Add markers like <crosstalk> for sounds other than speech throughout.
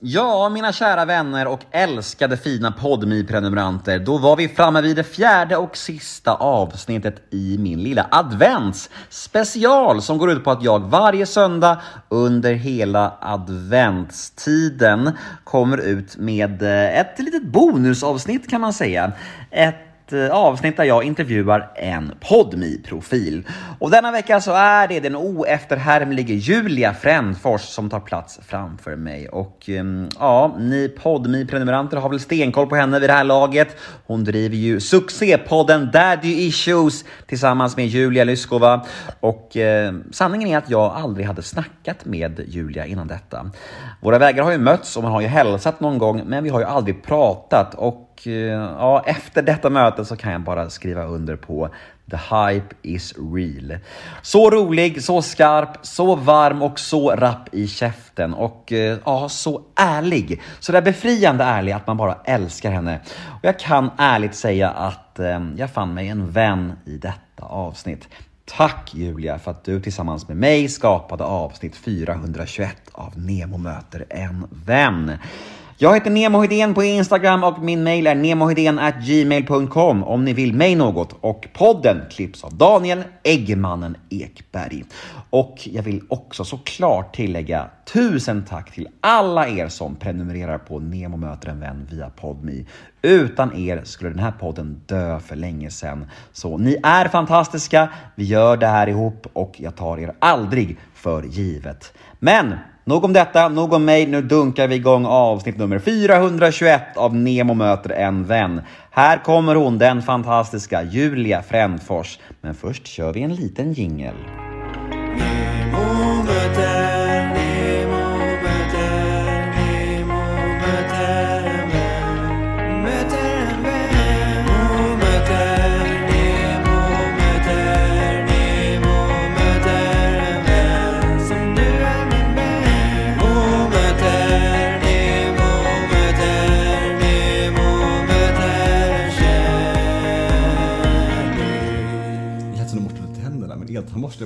Ja, mina kära vänner och älskade fina podmi prenumeranter då var vi framme vid det fjärde och sista avsnittet i min lilla adventsspecial som går ut på att jag varje söndag under hela adventstiden kommer ut med eh, ett litet bonusavsnitt kan man säga. Ett Eh, avsnitt där jag intervjuar en podmi profil Och denna vecka så är det den oefterhärmlige Julia Frändfors som tar plats framför mig. Och ehm, ja, ni podmi prenumeranter har väl stenkoll på henne vid det här laget. Hon driver ju succépodden Daddy Issues tillsammans med Julia Lyskova. Och eh, sanningen är att jag aldrig hade snackat med Julia innan detta. Våra vägar har ju mötts och man har ju hälsat någon gång, men vi har ju aldrig pratat. Och och eh, ja, efter detta möte så kan jag bara skriva under på The hype is real. Så rolig, så skarp, så varm och så rapp i käften och eh, ja, så ärlig. Så där befriande ärlig att man bara älskar henne. Och jag kan ärligt säga att eh, jag fann mig en vän i detta avsnitt. Tack Julia för att du tillsammans med mig skapade avsnitt 421 av Nemo möter en vän. Jag heter Nemo Hedén på Instagram och min mail är gmail.com om ni vill mig något. Och podden klipps av Daniel Eggmannen Ekberg. Och jag vill också såklart tillägga tusen tack till alla er som prenumererar på Nemo möter en vän via Podmi. Utan er skulle den här podden dö för länge sedan. Så ni är fantastiska, vi gör det här ihop och jag tar er aldrig för givet. Men Nog om detta, nog om mig. Nu dunkar vi igång avsnitt nummer 421 av Nemo möter en vän. Här kommer hon, den fantastiska Julia Frändfors. Men först kör vi en liten jingel.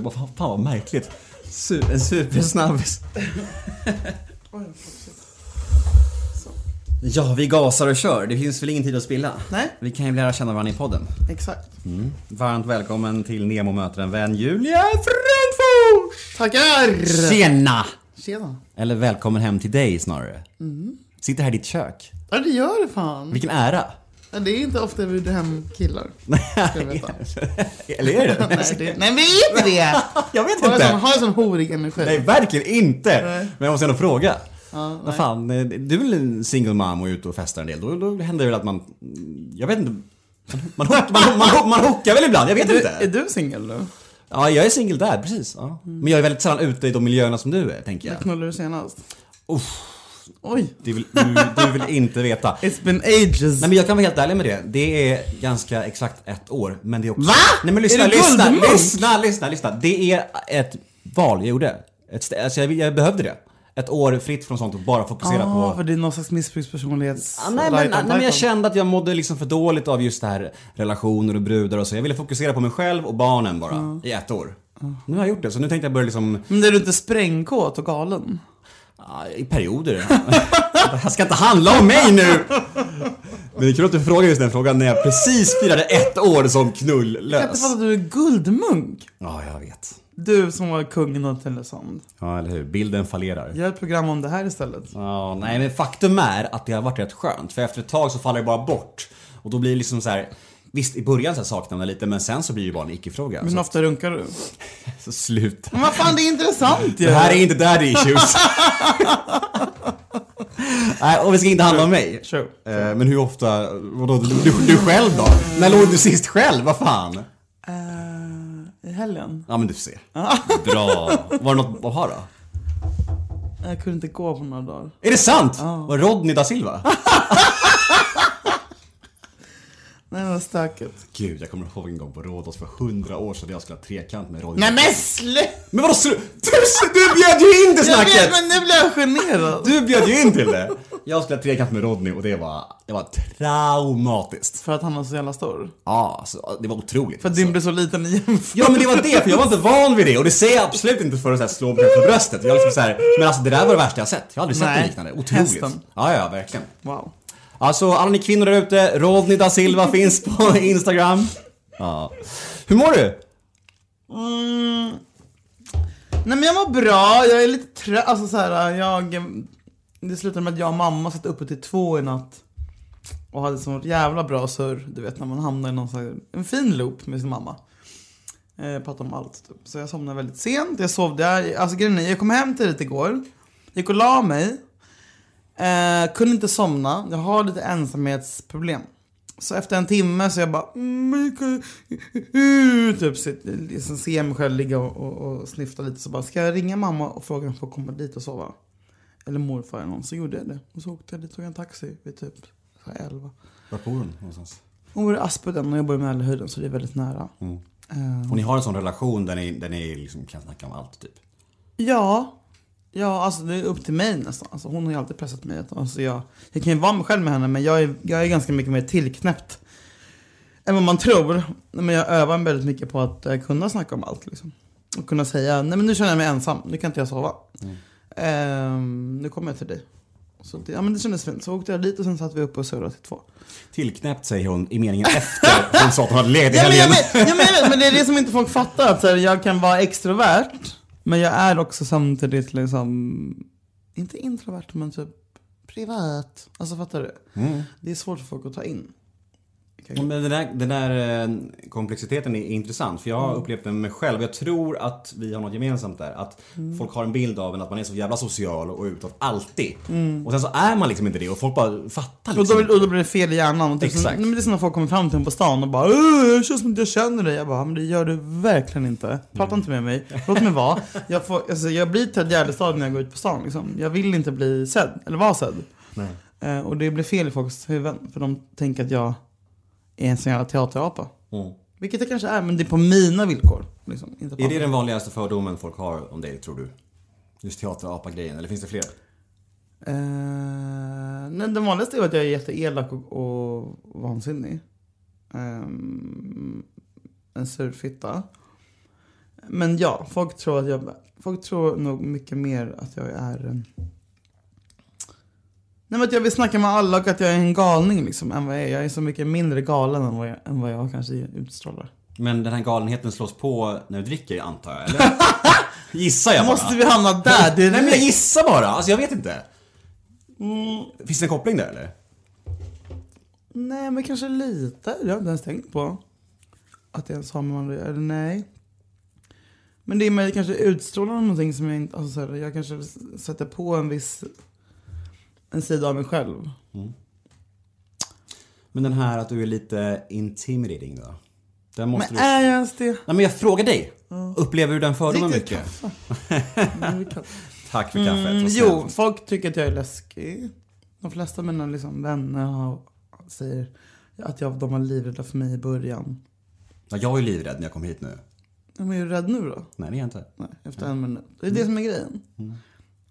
Morse. bara, fan, fan vad märkligt. Su en supersnabbis. Ja, vi gasar och kör. Det finns väl ingen tid att spilla? Nej. Vi kan ju lära känna varandra i podden. Exakt. Mm. Varmt välkommen till Nemo möter en vän, Julia Frändfors! Tackar! Tjena! Tjena. Eller välkommen hem till dig snarare. Mm. Sitter här i ditt kök. Ja, det gör det fan. Vilken ära. Men det är inte ofta vi bjuder hem killar. <laughs> <laughs> Eller är det? <laughs> nej, det, nej, men är inte det! jag vet inte. Har en sån horig energi. Nej, verkligen inte. Nej. Men jag måste ändå fråga. Ja, Vad fan, eh, du är väl en single mom och ute och festar en del? Då, då händer det väl att man... Jag vet inte. Man, hook, man, man, man hookar väl ibland? Jag vet är du, inte. Är du singel nu? Ja, jag är singel där, precis. Ja. Men jag är väldigt sällan ute i de miljöerna som du är, tänker jag. När knullade du senast? Uff. Oj. Du vill, du, du vill inte veta. <laughs> It's been ages. Nej men jag kan vara helt ärlig med det. Det är ganska exakt ett år. Men det är också... Va? Nej men lyssna, lyssna, lyssna, lyssna, lyssna. Det är ett val jag gjorde. Ett, alltså jag, jag behövde det. Ett år fritt från sånt och bara fokusera ah, på... för det är någon slags missbrukspersonlighets... Ah, nej, men, nej, men jag kände att jag mådde liksom för dåligt av just det här relationer och brudar och så. Jag ville fokusera på mig själv och barnen bara. Mm. I ett år. Mm. Nu har jag gjort det, så nu tänkte jag börja liksom... Men är du inte sprängkåt och galen? I perioder. <laughs> det här ska inte handla om mig nu! Men det är kul att du frågar just den frågan när jag precis firade ett år som knullös. Jag kan inte fatta att du är guldmunk. Ja, jag vet. Du som var kungen av Tylösand. Ja, eller hur. Bilden fallerar. Gör ett program om det här istället. Ja, nej men faktum är att det har varit rätt skönt. För efter ett tag så faller det bara bort. Och då blir det liksom så här Visst, i början så saknar man lite, men sen så blir det ju bara en icke-fråga. Men hur ofta runkar du? <laughs> så sluta. Men vad fan, det är intressant ju! Det här är inte daddy issues. <laughs> Nej, och vi ska inte handla om mig. Sure. Eh, men hur ofta, vadå, du, du, du själv då? När låg du sist själv? Vad fan? Uh, I helgen. Ja men du ser. Bra. Var det något att ha då? Jag kunde inte gå på några dagar. Är det sant? Uh. Var Rodney da Silva? <laughs> Nej, var stökigt. Gud, jag kommer ihåg en gång på Rhodos för hundra år sedan jag skulle ha trekant med Roy. Nej men sluta! Men vadå slu... Du, du bjöd ju in till Jag vet, snacket! men nu blir jag generad. Du bjöd ju in till det! Jag spelade trekant med Rodney och det var, det var traumatiskt. För att han var så jävla stor. Ja, alltså, det var otroligt. För att alltså. din blir så liten i jämförelse. Ja men det var det, för jag var inte van vid det och det säger jag absolut inte för att så här, slå mig på bröstet. Jag liksom så här, men alltså det där var det värsta jag sett. Jag har aldrig sett något liknande. Otroligt. hästen. Ja, ja, verkligen. Wow. Alltså alla ni kvinnor där ute, Rodney da Silva <laughs> finns på Instagram. Ja. Hur mår du? Mm. Nej men jag mår bra, jag är lite trött. Alltså så här, jag... Det slutade med att jag och mamma satt uppe till två i natt. Och hade sån jävla bra surr. Du vet när man hamnar i någon här, en fin loop med sin mamma. Eh, pratade om allt typ. Så jag somnade väldigt sent. Jag sov där. Alltså grejen är, jag kom hem tidigt igår. Gick och la mig. Eh, kunde inte somna. Jag har lite ensamhetsproblem. Så efter en timme så jag bara... mm, Typ så, liksom ser jag mig själv ligga och, och, och snifta lite. Så bara, ska jag ringa mamma och fråga om jag får komma dit och sova? Eller morfar eller någon. Så gjorde jag det. Och så åkte jag dit tog en taxi vid typ så här 11. Var bor hon någonstans? Hon bor i Aspudden och jag bor i Mälarhöjden så det är väldigt nära. Mm. Eh, Och ni har en sån relation där ni, där ni liksom kan snacka om allt typ? Ja. Ja, alltså det är upp till mig nästan. Alltså, hon har ju alltid pressat mig. Alltså, jag, jag kan ju vara mig själv med henne men jag är, jag är ganska mycket mer tillknäppt än vad man tror. Men jag övar väldigt mycket på att eh, kunna snacka om allt. Liksom. Och kunna säga, nej men nu känner jag mig ensam, nu kan inte jag sova. Ehm, nu kommer jag till dig. Så det, ja, men det kändes fint. Så åkte jag dit och sen satt vi uppe och surrade till två. Tillknäppt säger hon i meningen efter hon sa att hon hade ledigt i Ja, men, helgen. ja, men, jag vet, men det är det som inte folk fattar. Att så här, jag kan vara extrovert, men jag är också samtidigt liksom, inte introvert, men typ privat. Alltså fattar du? Mm. Det är svårt för folk att ta in. Men den där, den där eh, komplexiteten är intressant för jag har upplevt den med mig själv. Jag tror att vi har något gemensamt där. Att folk har en bild av en att man är så jävla social och utåt alltid. Och sen så är man liksom inte det och folk bara fattar Och liksom. då, och då blir det fel i hjärnan. Och Exakt. Som, det är som när folk kommer fram till en på stan och bara "Åh, jag känns som att jag känner dig. Jag bara, men det gör du verkligen inte. Prata inte med mig. Låt mig vara. Jag, får, alltså, jag blir Ted Gärdestad när jag går ut på stan. Liksom. Jag vill inte bli sedd, eller vara sedd. Nej. Eh, och det blir fel i folks huvuden. För de tänker att jag är en sån jävla teaterapa. Mm. Vilket det kanske är, men det är på mina villkor. Liksom, inte på Är det den vanligaste fördomen folk har om dig tror du? Just teaterapa-grejen, eller finns det fler? Eh, nej, den vanligaste är att jag är jätteelak och, och vansinnig. Ehm, en surfitta. Men ja, folk tror att jag... Folk tror nog mycket mer att jag är... eh, Nej men att jag vill snacka med alla och att jag är en galning liksom än vad jag är. Jag är så mycket mindre galen än vad jag, än vad jag kanske utstrålar. Men den här galenheten slås på när du dricker antar jag, eller? <laughs> Gissar jag bara. Måste vi hamna där? Det är Nej men jag gissar bara, alltså jag vet inte. Finns det en koppling där eller? Nej, men kanske lite. Det har jag inte ens tänkt på. Att det ens har med varandra Eller nej. Men det är med kanske utstrålar någonting som jag inte... Alltså så här, jag kanske sätter på en viss... En sida av mig själv. Men den här att du är lite intimidating då? Den måste Men du... är jag ens det? Nej men jag frågar dig. Upplever du den fördomen mycket? kaffe. <laughs> Mm, kaffe. Tack för kaffet. Mm, jo, folk tycker att jag är läskig. De flesta av mina liksom, vänner har, säger att jag, de var livrädda för mig i början. Ja, jag är livrädd när jag kom hit nu. Ja, Men är du rädd nu då? Nej det är jag inte. Nej, efter en minut. Det är det som är grejen.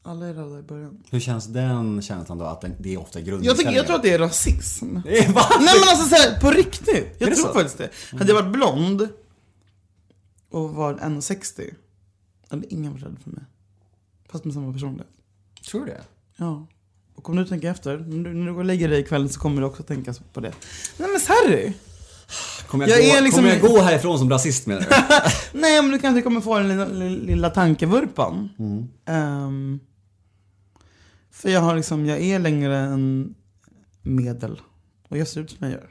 Alla är rädda i början. Hur känns den känslan då? Att den, det är ofta Jag, grundinställningen? tycker, jag tror att det är rasism. <laughs> Nej men alltså såhär, på riktigt. Jag tror så? faktiskt det. Hade jag varit blond och var 1,60 hade ingen varit rädd för mig. Fast med samma personlighet. Tror du det? Ja. Och om du tänker efter, när du, när du går och lägger dig ikväll så kommer du också tänka på det. Nej men Harry! Kommer jag, Jag gå, är liksom- kommer jag gå härifrån som rasist menar du? <laughs> Nej men du kanske kommer få den lilla, lilla, tankevurpan. Ehm, för jag har liksom, jag är längre än medel. Och jag ser ut som jag gör.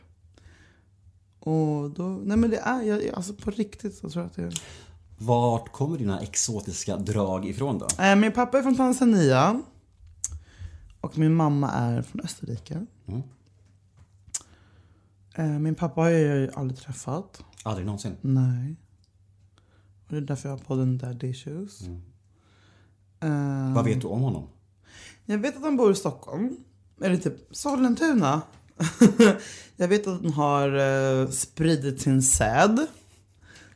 Och då, nej men det är, jag, alltså på riktigt så tror jag att det är. Vart kommer dina exotiska drag ifrån då? Eh, min pappa är från Tanzania. Och min mamma är från Österrike. Mm. Eh, min pappa har jag ju aldrig träffat. Aldrig någonsin. Nej. Och det är därför jag har podden Daddy Issues. Mm. Eh, Vad vet du om honom? Jag vet att han bor i Stockholm. Eller typ Sollentuna. <laughs> jag vet att han har eh, spridit sin säd.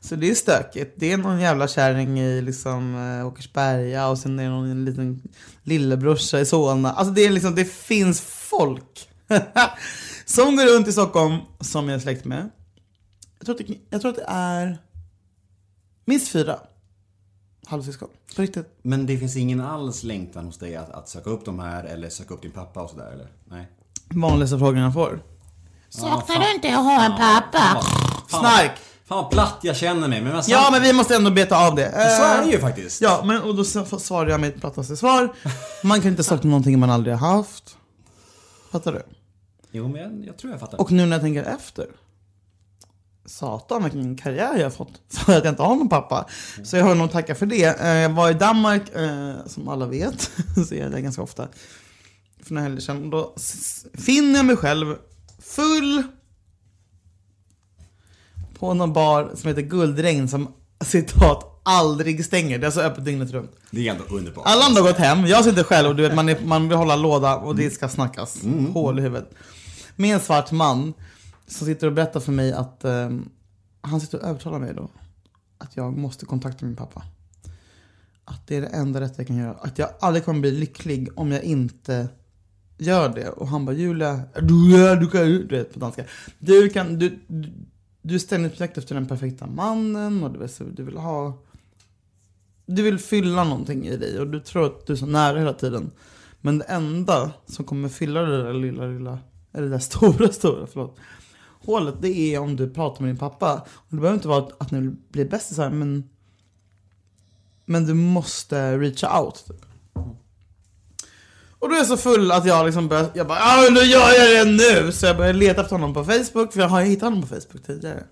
Så det är stökigt. Det är någon jävla kärring i liksom eh, Åkersberga och sen är det någon liten lillebrorsa i Solna. Alltså det är liksom, det finns folk. <laughs> som går runt i Stockholm som jag är släkt med. Jag tror att det, jag tror att det är minst fyra halvsyskon. På riktigt. Men det finns ingen alls längtan hos dig att, att söka upp de här eller söka upp din pappa och sådär eller? Nej. Vanligaste frågan jag får. Saknar du inte att ha en pappa? <laughs> Snark! Fan vad platt jag känner mig. Men vad Ja men vi måste ändå beta av det. Så är det Eh, ju faktiskt. Ja, men och då s- svarar jag mitt plattaste svar. Man kan inte sakna någonting man aldrig har haft. Fattar du? Jo men jag, jag tror jag fattar. Och nu när jag tänker efter. Satan vilken karriär jag har fått <laughs> för att jag inte har någon pappa. Så jag har nog tacka för det. Eh, Jag var i Danmark, eh, som alla vet, <laughs> så är jag där ganska ofta. För några helger sedan. Och Då finner jag mig själv full på någon bar som heter Guldregn som citat aldrig stänger. Det är alltså öppet dygnet runt. Det är ändå underbart. Alla andra har gått hem, jag sitter själv och du vet, man, är, man vill hålla låda och det ska snackas. Hål i huvudet. Med en svart man som sitter och berättar för mig att eh, han sitter och övertalar mig då. Att jag måste kontakta min pappa. Att det är det enda rätta jag kan göra. Att jag aldrig kommer bli lycklig om jag inte gör det. Och han bara Julia, du, du kan ju, du vet på danska. Du kan, du, du, du är ständigt på efter den perfekta mannen och du vet, du vill ha du vill fylla någonting i dig och du tror att du är så nära hela tiden. Men det enda som kommer fylla det där lilla, lilla, eller det där <laughs> stora, stora, förlåt. Hålet, det är om du pratar med din pappa. Och det behöver inte vara att, att ni blir bästisar, men men du måste reach out. Typ. Och då är jag så full att jag liksom börjar, jag bara ja nu gör jag det nu! Så jag börjar leta efter honom på Facebook, för jag har ju hittat honom på Facebook tidigare.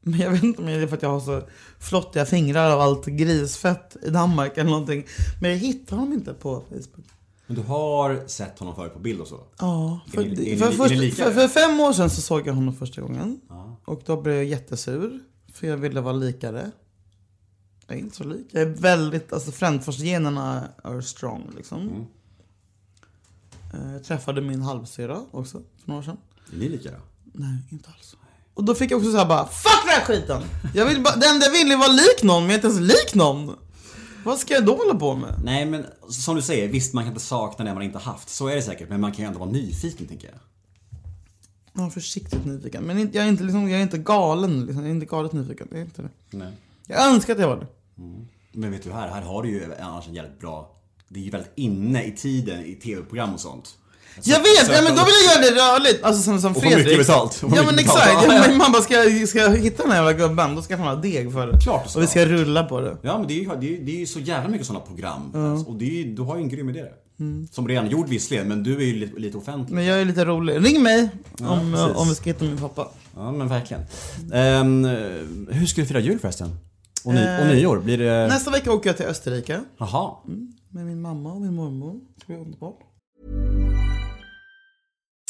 Men jag vet inte om det är för att jag har så flottiga fingrar av allt grisfett i Danmark eller någonting. Men jag hittar honom inte på Facebook. Men du har sett honom förut på bild och så? Ja, för, Är ni- är för, ni först, lika? för, för fem år sedan så såg jag honom första gången. Och då blev jag jättesur. För jag ville vara likare. Jag är inte så lik. Jag är väldigt, alltså Frändfors-generna är strong liksom. Mm. Eh, Jag träffade min halvsyra också för några år sedan. Är ni lika då? Nej, inte alls. Och då fick jag också säga bara Fuck den här skiten! Jag vill bara, det enda jag vill är vara lik någon, men jag är inte ens lik någon. Vad ska jag då hålla på med? Nej men som du säger, visst man kan inte sakna det man inte haft. Så är det säkert. Men man kan ju ändå vara nyfiken tänker jag. Är försiktigt nyfiken. Men inte- jag är inte, liksom, jag är inte galen. Liksom. Jag är inte galet nyfiken. Jag är inte det. Nej. Jag önskar att jag var det. Men vet du här, här har du ju annars en jävligt bra... Det är ju väldigt inne i tiden i tv-program och sånt. Jag vet! Ja, men då vill jag göra det rörligt. Alltså som, som Och få Fredrik. mycket betalt. Få Ja men betalt. exakt. Ja, Ja, ja. man bara, ska, ska jag hitta den här jävla gubben, då ska fan ha deg för det. Klart ska. Och vi ska rulla på det. Ja men det är ju, det är, det så jävla mycket sådana program. Alltså, Och det är du har ju en grym idé där. Som redan gjord visserligen, men du är ju lite, lite offentlig. Men jag är lite rolig. Ring mig om, precis. om vi ska hitta min pappa. Ja men verkligen. Ehm, hur ska du fira jul förresten? Och, ny, och Eh, nyår? Blir det... Nästa vecka åker jag till Österrike. Jaha. Med min mamma och min mormor. Det ska bli underbart.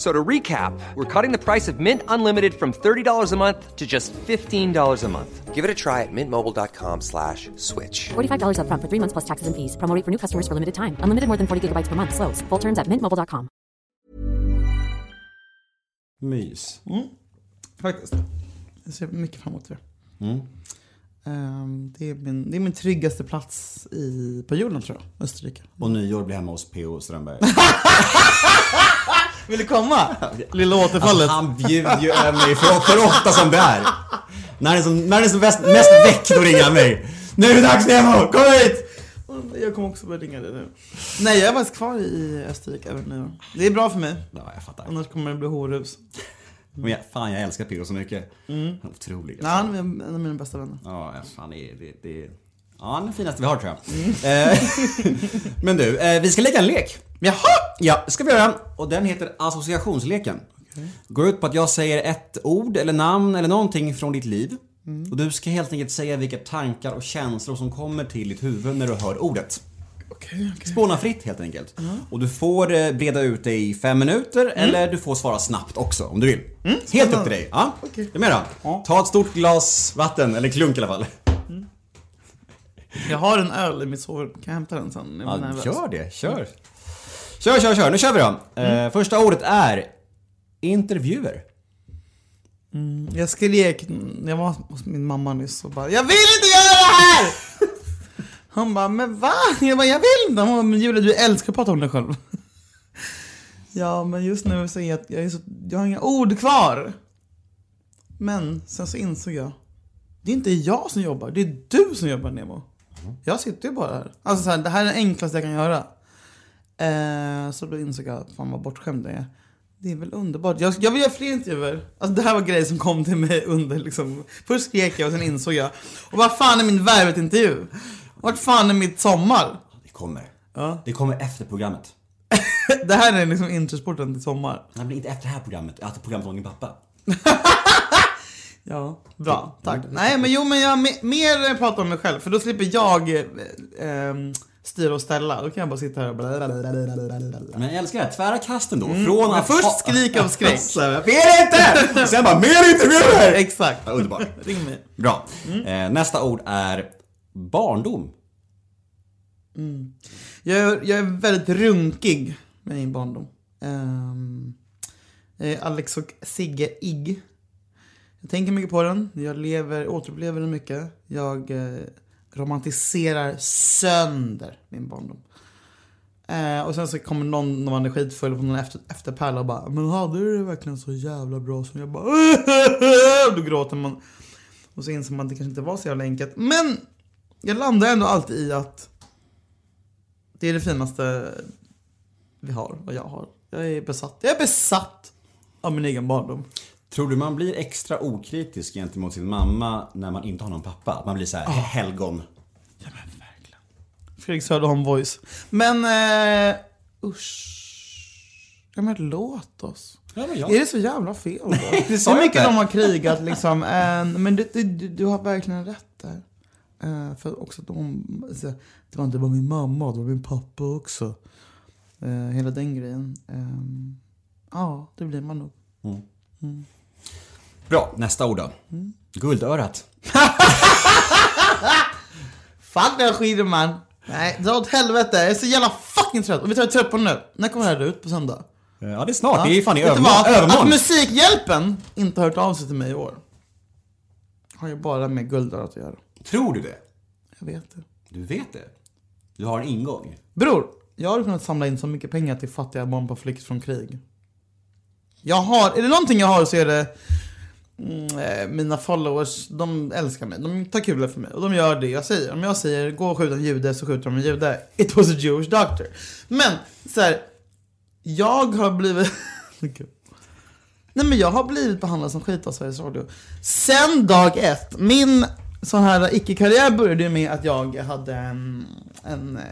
F- So to recap, we're cutting the price of Mint Unlimited from $30 a month to just $15 a month. Give it a try at mintmobile.com slash switch. $45 upfront for three months plus taxes and fees. Promo rate for new customers for limited time. Unlimited more than 40 gigabytes per month. Slows. Full terms at mintmobile.com. Mys. Mm. Faktiskt. Jag ser mycket fram emot det. Mm. Ehm, det, är min, det är min tryggaste plats i, på jorden tror jag, Österrike. Och nyår blir hemma hos P.O. Strömberg. <laughs> Vill du komma? Lilla återfallet. Alltså, han bjuder ju över mig för, för ofta som det är. När det är som, när det är som mest, mest väck, då ringer han mig. Nu är det dags Nemo, kom hit! Jag kommer också börja ringa dig nu. Nej, jag är faktiskt kvar i Österrike även nu. Det är bra för mig. Ja, jag fattar. Annars kommer det bli horhus. Men jag, fan, jag älskar P.O. så mycket. Är otrolig. Nej, han är en av mina bästa vänner. Ja, fan, det, det, det, ja, den finaste vi har tror jag. Eh, <laughs> Men du, eh, vi ska leka en lek. Jaha! Ja, det ska vi göra. Och den heter associationsleken. Går ut på att jag säger ett ord eller namn eller någonting från ditt liv. Och du ska helt enkelt säga vilka tankar och känslor som kommer till ditt huvud när du hör ordet. Okej, okej. Spåna fritt helt enkelt. Och du får eh, breda ut dig i fem minuter eller du får svara snabbt också om du vill. helt upp till dig. Ja. Okej. Är du med då? Ta ett stort glas vatten, eller klunk i alla fall. Jag har en öl i mitt sovrum. Kan jag hämta den sen? Ja, gör det, kör. Kör, kör, kör. Nu kör vi då. Eh, första ordet är intervjuer. Jag skrek, jag var hos min mamma nyss och bara Jag vill inte göra det här! <laughs> Han bara, men va? Jag bara, jag vill inte. Hon bara, men Julia du älskar att prata om dig själv. <laughs> Ja, men just nu så är jag, jag, är så, jag har inga ord kvar. Men sen så insåg jag, det är inte jag som jobbar, det är du som jobbar Nemo. Jag sitter ju bara här. Alltså så här, det här är det enklaste jag kan göra. Eh, så då insåg jag, fan vad bortskämd jag är. Det är väl underbart. Jag, jag vill göra fler intervjuer. Alltså det här var grejer som kom till mig under liksom. Först skrek jag och sen insåg jag. Och vad fan är min värvet-intervju? Vart fan är mitt sommar? Det kommer. Ja. Det kommer efter programmet. <laughs> Det här är liksom introsporten till sommar. Nej, men inte efter det här programmet. Efter programmet din pappa. <laughs> Ja, bra. Tack. Nej, men jo, men jag me- mer prata om mig själv. För då slipper jag eh, ehm, styra och ställa. Då kan jag bara sitta här och. Men jag älskar det här tvära kasten då. Från Men att först skrika av skräck. <laughs> Här, Mer inte! Sen bara, mer intervjuer! Exakt. Ja, underbart. <laughs> Ring mig. Bra. Eh, nästa ord är barndom. Jag är, jag är väldigt runkig med min barndom. Um, jag är Alex och Sigge-ig. Jag tänker mycket på den. Jag lever, återupplever den mycket. Jag eh, romantiserar sönder min barndom. Eh, och sen så kommer någon när man är skitfull på någon efter, efterpärla och bara Men hade du det verkligen så jävla bra som jag bara och <laughs> Då gråter man. Och så inser man att det kanske inte var så jävla enkelt. Men jag landar ändå alltid i att det är det finaste vi har och jag har. Jag är besatt. Jag är besatt av min egen barndom. Tror du man blir extra okritisk gentemot sin mamma när man inte har någon pappa? Att man blir så här helgon? Ja men verkligen. Fredrik Söderholm voice. Men uh, usch. Ja men låt oss. Ja, men jag- Är det så jävla fel då? <laughs> Det sa Hur mycket de har krigat liksom. eh, men du, du, du, har verkligen rätt där. Eh, för också de, alltså, det var inte bara min mamma, det var min pappa också. Eh, hela den grejen. Ehm, ja, det blir man nog. Bra, nästa ord då. Guldörat. <laughs> Fuck den skiten man. Nej, dra åt helvete. Jag är så jävla fucking trött. Och vet du vad jag är trött på nu? När kommer det här ut? På söndag? Ja, det är snart. Det är fan i övermorgon. Att. Musikhjälpen inte har hört av sig till mig i år. Har ju bara med guldörat att göra. Tror du det? Jag vet det. Du vet det? Du har en ingång. Bror, jag har kunnat samla in så mycket pengar till fattiga barn på flykt från krig. Jag har, är det någonting jag har så är det mm, eh, mina followers, de älskar mig. De tar kul för mig och de gör det jag säger. Om jag säger gå och skjuta en jude så skjuter de en jude. It was a Jewish doctor. Men så här, jag har blivit... <laughs> Nej men jag har blivit behandlad som skit av Sveriges Radio. Sen dag ett. Min sån här icke-karriär började ju med att jag hade en... en eh,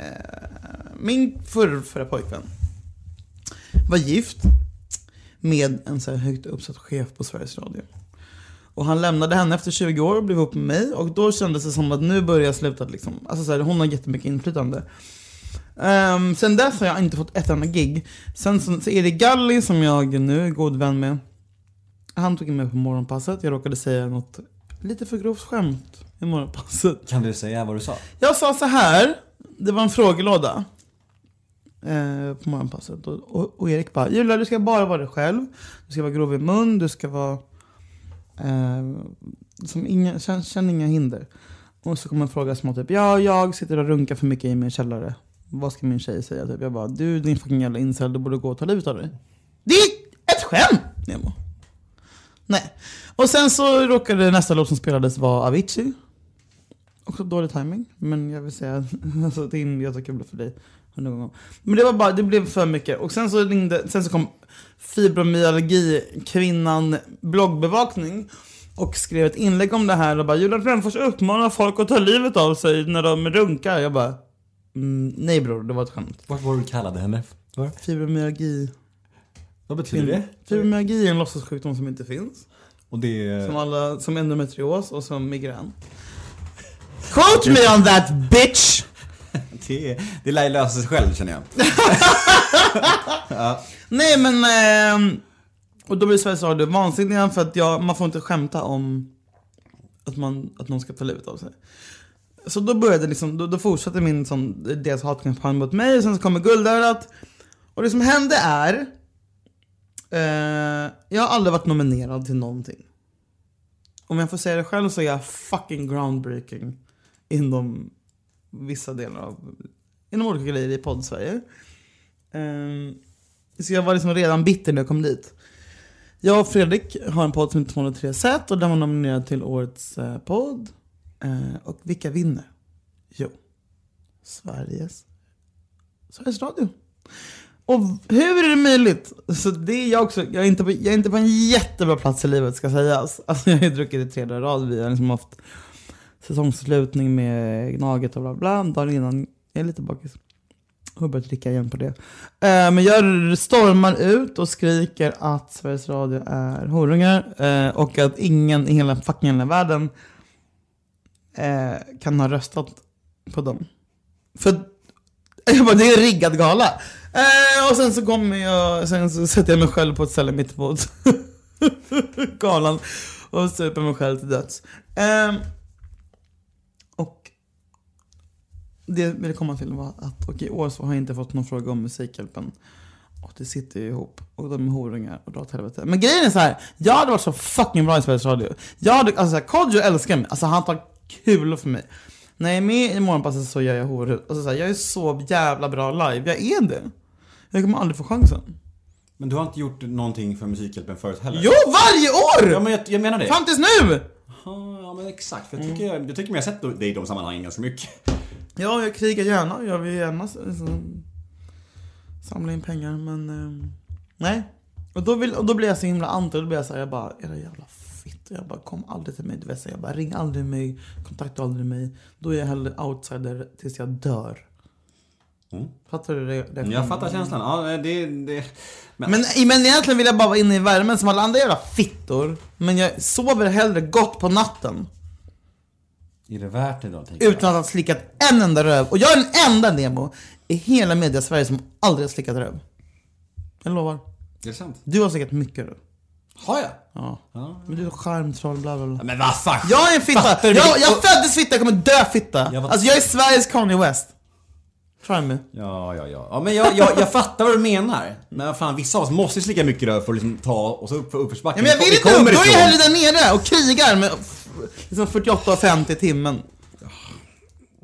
min förr, förra pojkvän var gift med en så här högt uppsatt chef på Sveriges Radio. Och han lämnade henne efter 20 år och blev ihop med mig och då kändes det som att nu börjar jag sluta liksom. Alltså så här, hon har jättemycket inflytande. Um, sen dess har jag inte fått ett enda gig. Sen så, så Erik Galli som jag nu är god vän med. Han tog in mig på morgonpasset. Jag råkade säga något lite för grovt skämt i morgonpasset. Kan du säga vad du sa? Jag sa så här. Det var en frågelåda. Eh, på morgonpasset. Och, och, och Erik bara, Julia du ska bara vara dig själv. Du ska vara grov i mun. Du ska vara... Eh, som inga, känn, känner inga hinder. Och så kommer en fråga som typ, ja jag sitter och runkar för mycket i min källare. Vad ska min tjej säga? Typ. Jag bara, du din fucking jävla incel, du borde gå och ta livet av dig. Det är ett skämt! Nemo. Nej. Och sen så råkade nästa låt som spelades vara Avicii. Också dålig timing men jag vill säga <laughs> alltså, det är jättekul för dig hundra gånger. Men det var bara, det blev för mycket. Och sen så ringde, sen så kom fibromyalgi, kvinnan bloggbevakning och skrev ett inlägg om det här och bara Julia Brännfors uppmanar folk att ta livet av sig när de runkar. Jag bara mm, nej bror, det var ett skämt. Vad var du kallade henne? för? Fibromyalgi. Vad betyder det? Fibromyalgi är en låtsassjukdom som inte finns. Och det... Som, alla, som endometrios och som migrän. Quote me on that bitch! Det, det lär ju lösa sig själv känner jag. <laughs> Nej men, eh, och då blir Sveriges Radio vansinniga för att jag, man får inte skämta om att, man, att någon ska ta livet av sig. Så då började liksom, då, då fortsatte min sån, deras hatkampanj mot mig, och sen så kommer guldörat. Och det som hände är, eh, jag har aldrig varit nominerad till någonting. Om jag får säga det själv så är jag fucking groundbreaking inom vissa delar av, inom olika grejer i podd-Sverige. Ehm, så jag var liksom redan bitter när jag kom dit. Jag och Fredrik har en podd som heter 203 set och den var nominerad till årets eh, podd. Eh, och vilka vinner? Jo, Sveriges, Sveriges Radio. Och hur är det möjligt? Så det är jag också. Jag är inte på, jag är inte på en jättebra plats i livet ska sägas. Alltså jag har ju druckit i tre dagar i rad. Vi har liksom haft Säsongsslutning med Gnaget och bla bla. Dagen innan, jag är lite bakis. Jag har börjat dricka igen på det. Eh, men jag stormar ut och skriker att Sveriges Radio är horungar. Eh, och att ingen i hela fucking hela världen eh, kan ha röstat på dem. För <laughs> jag bara, det är en riggad gala. Eh, och sen så kommer jag, sen så sätter jag mig själv på ett ställe mitt på <laughs> galan. Och super mig själv till döds. Eh, och det jag ville komma till var att och i år så har jag inte fått någon fråga om Musikhjälpen. Och det sitter ju ihop. Och de är horungar och drar åt helvete. Men grejen är så här. Jag hade varit så fucking bra i Sveriges Radio. Jag hade, alltså Kodjo älskar mig. Alltså han tar kul för mig. När jag är med i Morgonpasset så gör jag horhud. Alltså så här, jag är så jävla bra live. Jag är det. Jag kommer aldrig få chansen. Men du har inte gjort någonting för Musikhjälpen förut heller? Jo, varje år! Ja men jag, jag menar det. Fram tills nu! Ja, men exakt. För jag tycker, jag, jag tycker mig ha sett dig i de sammanhangen ganska mycket. Ja, jag krigar gärna. Jag vill gärna liksom, samla in pengar, men eh, nej. Och då, vill, och då blir jag så himla anti. Då blir jag så här, jag bara, era jävla fitt. Jag bara, kom aldrig till mig. Du vet, så jag bara, ring aldrig mig. Kontakta aldrig mig. Då är jag hellre outsider tills jag dör. Fattar du det? det Mm. Jag fattar känslan. Ja, det... det men, Men, men egentligen vill jag bara vara inne i värmen som alla andra jävla fittor. Men jag sover hellre gott på natten. Är det värt det då? Utan att ha slickat en enda röv. Och jag är den enda Nemo i hela media Sverige som aldrig har slickat röv. Jag lovar. Är det sant? Du har slickat mycket röv. Har jag? Ja. Men du är charmtroll, bla bla bla. Men vad fan? Jag är en fitta! Jag, jag föddes fitta, jag kommer dö fitta! Jag var- Alltså jag är Sveriges Kanye West. Try me. Ja, ja, ja. ja men jag, jag, jag fattar vad du menar. Men vad fan, vissa av oss måste ju slicka mycket röv för att liksom ta och så upp för uppförsbacken. Ja, men jag vill Vi inte upp, då är jag hellre där nere och krigar med liksom 48,50 i timmen.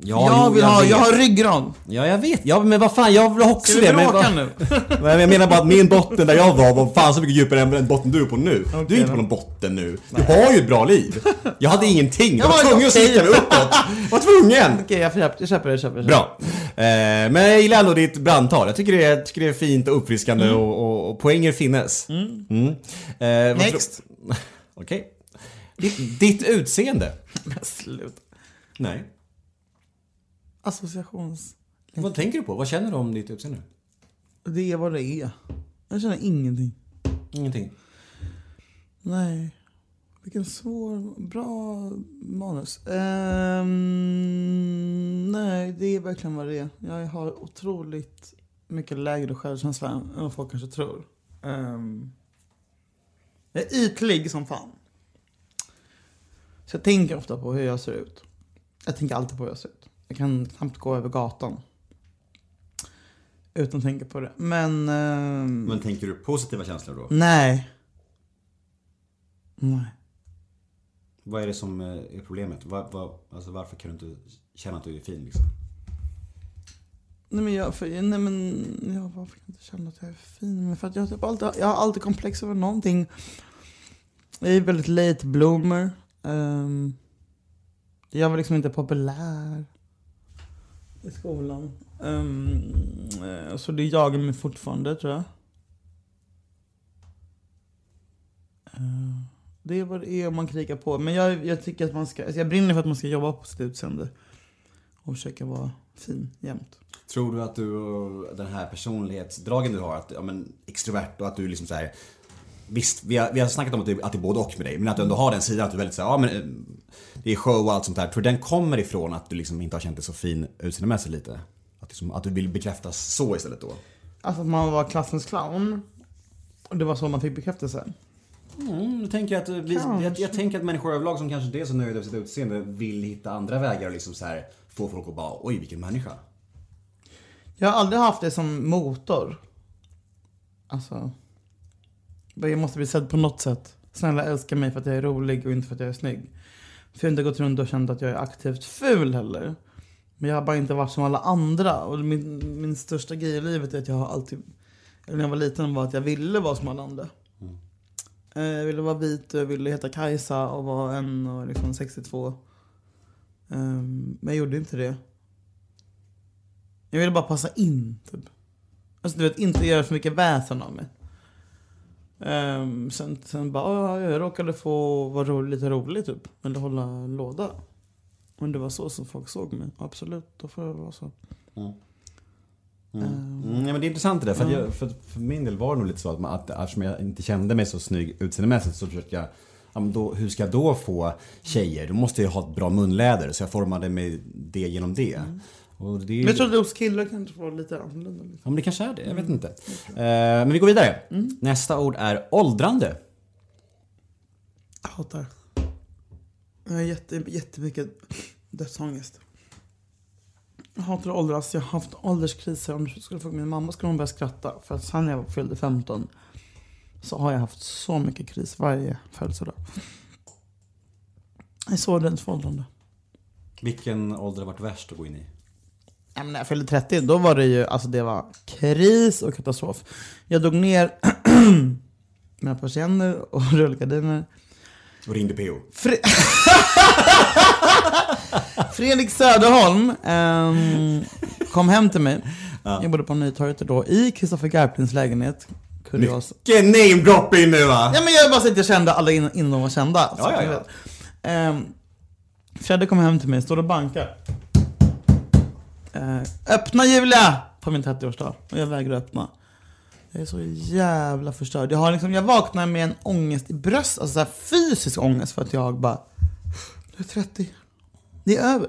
Ja, jag, jo, vill ha, vet. jag har ryggrad. Ja, jag vet. Ja, men vad fan, jag vill också Ska vi det. Men, vad- nu? <laughs> Men jag menar bara att min botten där jag var var fan så mycket djupare än den botten du är på nu. du är inte på någon botten nu. Du har ju ett bra liv. Jag hade ingenting. Jag Jag var var tvungen att okej. slicka mig uppåt. Jag var tvungen. Okej, jag köper, jag köper. Jag köper det. Bra. Eh, men jag gillar ändå ditt brandtal. Jag tycker det är, jag tycker det är fint och uppfriskande och, och, och poänger finnes. Mm. Eh, vad Next. <laughs> Okej. Ditt, ditt utseende? <laughs> Men sluta. Nej. Associations... Vad tänker du på? Vad känner du om ditt utseende? Det är vad det är. Jag känner ingenting. Ingenting. Nej. Vilken svår, bra manus. Ehm, nej, det är verkligen vad det är. Jag har otroligt mycket lägre självkänsla än vad folk kanske tror. Ehm, jag är ytlig som fan. Så jag tänker ofta på hur jag ser ut. Jag tänker alltid på hur jag ser ut. Jag kan knappt gå över gatan. Utan att tänka på det. Men... ehm, Men tänker du positiva känslor då? Nej. Nej. Vad är det som eh, är problemet? Var, var, alltså varför kan du inte känna att du är fin liksom? Nej men jag, för, nej men, ja, varför kan jag inte känna att jag är fin? Men för att jag, typ alltid, jag har alltid komplex över någonting. Jag är väldigt late bloomer. Um, jag var liksom inte populär i skolan. Um, så det jagar mig fortfarande tror jag. Uh, det är vad det är om man krigar på. Men jag, jag tycker att man ska, alltså jag brinner för att man ska jobba på sitt utseende. Och försöka vara fin jämt. Tror du att du den här personlighetsdragen du har, att, ja, men, extrovert och att du liksom så här, Visst, vi har, vi har snackat om att det, att det är både och med dig, men att du ändå har den sidan att du väldigt såhär, ja men eh, det är show och allt sånt där. Tror du den kommer ifrån att du liksom inte har känt dig så fin utseendemässigt lite? Att, liksom, att du vill bekräftas så istället då? Alltså att man var klassens clown. Och det var så man fick bekräftelse. Mm, jag, tänker att vi, jag, jag, tänker att människor överlag som kanske inte är så nöjda med sitt utseende vill hitta andra vägar och liksom så här, få folk att bara, oj vilken människa. Jag har aldrig haft det som motor. Alltså. Jag måste bli sedd på något sätt. Snälla älska mig för att jag är rolig och inte för att jag är snygg. För jag har inte gått runt och känt att jag är aktivt ful heller. Men jag har bara inte varit som alla andra. Och min, min största grej i livet är att jag har alltid, när jag var liten, var att jag ville vara som alla andra. Mm. Jag ville vara vit och jag ville heta Kajsa och vara en och liksom 62. Um, men jag gjorde inte det. Jag ville bara passa in, typ. Alltså du vet, inte göra för mycket väsen av mig. Um, sen, sen bara, jag råkade få vara ro, lite rolig typ. Eller hålla låda. Men det var så som folk såg mig. Absolut, då får jag vara så. Mm. Mm. Mm, ja, men det är intressant det där. För, jag, för, för, min del var det nog lite så att, man, att eftersom jag inte kände mig så snygg utseendemässigt så försökte jag Ja, men då, hur ska jag då få tjejer? Då måste jag ha ett bra munläder. Så jag formade mig det genom det. Mm. Och det är... Jag trodde hos killar kanske var lite annorlunda. Liksom. Ja men det kanske är det, jag vet inte. Mm. men vi går vidare. Mm. Nästa ord är åldrande. Jag hatar. Jag har jätte, jättemycket dödsångest. Jag hatar att åldras. Jag har haft ålderskriser. Om du skulle fråga min mamma skulle hon börja skratta. För att sen jag fyllde 15 så har jag haft så mycket kris varje födelsedag. Jag är så rädd för åldrande. Vilken ålder har varit värst att gå in i? När jag fyllde 30, då var det ju, alltså det var kris och katastrof. Jag drog ner <clears throat> mina persienner och <laughs> rullgardiner. Och ringde PO? Fre <laughs> Fredrik Söderholm um, kom hem till mig. Ja. Jag bodde på Nytorget då, i Kristoffer Garplins lägenhet. Kurios. Mycket namedropping nu va? Ja men jag bara så att jag kände alla innan, innan de var kända. Ja, ja, ja. Um, Fredde kom hem till mig, står och bankar. Eh, öppna Julia! På min 30-årsdag. Och jag vägrar öppna. Jag är så jävla förstörd. Jag, har liksom, jag vaknar med en ångest i bröst, alltså så här fysisk ångest för att jag bara... Du är 30. Det är över.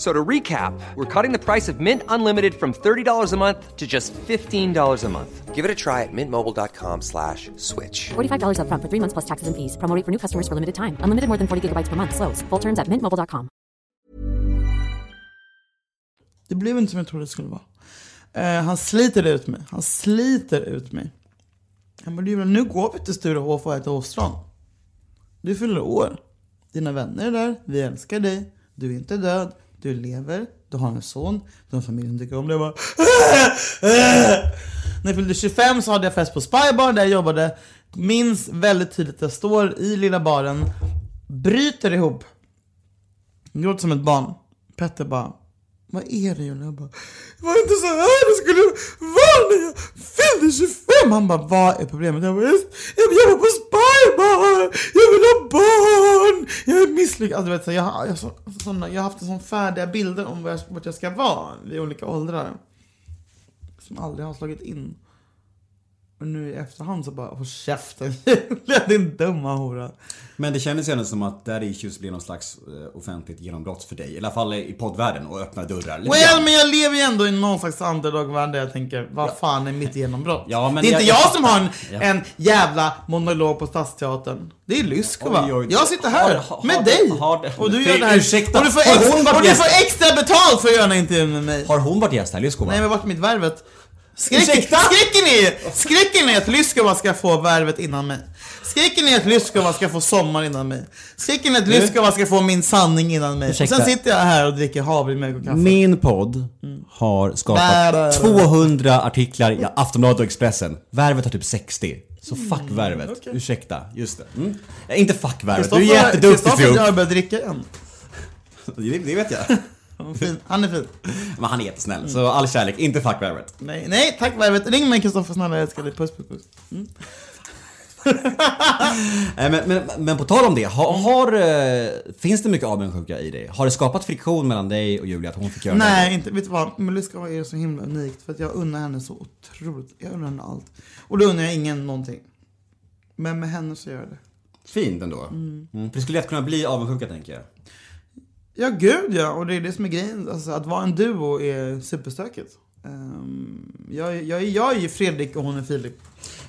So to recap, we're cutting the price of Mint Unlimited from $30 a month to just $15 a month. Give it a try at mintmobile.com slash switch. $45 up front for three months plus taxes and fees. Promoting for new customers for limited time. Unlimited more than 40 gigabytes per month. Slows. Full terms at mintmobile.com. Det blev inte som jag trodde det skulle vara. Uh, han sliter ut mig. Han sliter ut mig. Han bara, nu går vi till Sturehof och äter ostron. Du fyller år. Dina vänner är där. Vi älskar dig. Du är inte död. Du lever. Du har en son. Du har en familj som tycker om dig. Jag Bara... Äh, äh, äh. När jag fyllde 25 så hade jag fest på Spybar där jag jobbade. Minns väldigt tydligt att jag står i lilla baren. Bryter ihop. Gråter som ett barn. Petter bara vad är det Julia? Jag bara, var det inte så här det skulle vara när jag fyllde 25? Han bara, vad är problemet? Jag bara, jag jobbar på Spybar! Jag vill ha barn! Jag är misslyckad. Alltså, vet, så jag, jag, så, såna, jag har haft sån färdiga bilder om vart jag, vart jag ska vara vid olika åldrar. Som aldrig har slagit in. Och nu i efterhand så bara, håll käften <laughs> Julia din dumma hora. Men det kändes ändå som att Daddy Issues blev någon slags eh, offentligt genombrott för dig. I alla fall i poddvärlden och öppna dörrar. Well, men jag lever ju ändå i någon slags underdog-värld där jag tänker, vad fan är mitt genombrott? Ja, men det är jag- inte jag, som har en, Ja. en jävla monolog på Stadsteatern. Det är Lyskova. Jag sitter här har- med har- dig. har och du gör det här. ursäkta, och du får, ex, och du får extra betalt för att göra den här intervjun med mig. Har hon varit gäst här, Lyskova? Nej, men vart mitt värvet? Skräck, Ursäkta? skräcken är skräcken är att Lyskova ska få värvet innan mig. Skräcken är att Lyskova ska få sommar innan mig. Skräcken är att Lyskova ska få min sanning innan mig. Ursäkta. Och sen sitter jag här och dricker havremjölk och kaffe. Min podd har skapat bä. 200 artiklar i Aftonbladet och Expressen. Värvet har typ 60. Så fuck värvet. Mm, okej. Ursäkta, just det. Mm. Ja, inte fuck värvet, du Kristoffer- är jätteduktig Kristoffer har Fio. börjat dricka igen. <laughs> Det, det vet jag. Han är fin. Han är fin. Men han är jättesnäll, så all kärlek, inte fuck värvet. Nej, nej, tack värvet. Ring mig Kristoffer snälla, jag älskar dig. Puss, puss, puss. <laughs> Eh, Men, men, men på tal om det, har, har, eh, finns det mycket avundsjuka i dig? Har det skapat friktion mellan dig och Julia att hon fick göra Nej, det? inte, vet du vad? Meluska är så himla unikt för att jag unnar henne så otroligt. Jag unnar henne allt. Och då unnar jag ingen någonting. Men med henne så gör jag det. Fint ändå. Mm. För det skulle lätt kunna bli avundsjuka tänker jag. Ja, gud ja. Och det är det som är grejen. Alltså, att vara en duo är superstökigt. Um, jag, jag, jag är ju Fredrik och hon är Filip.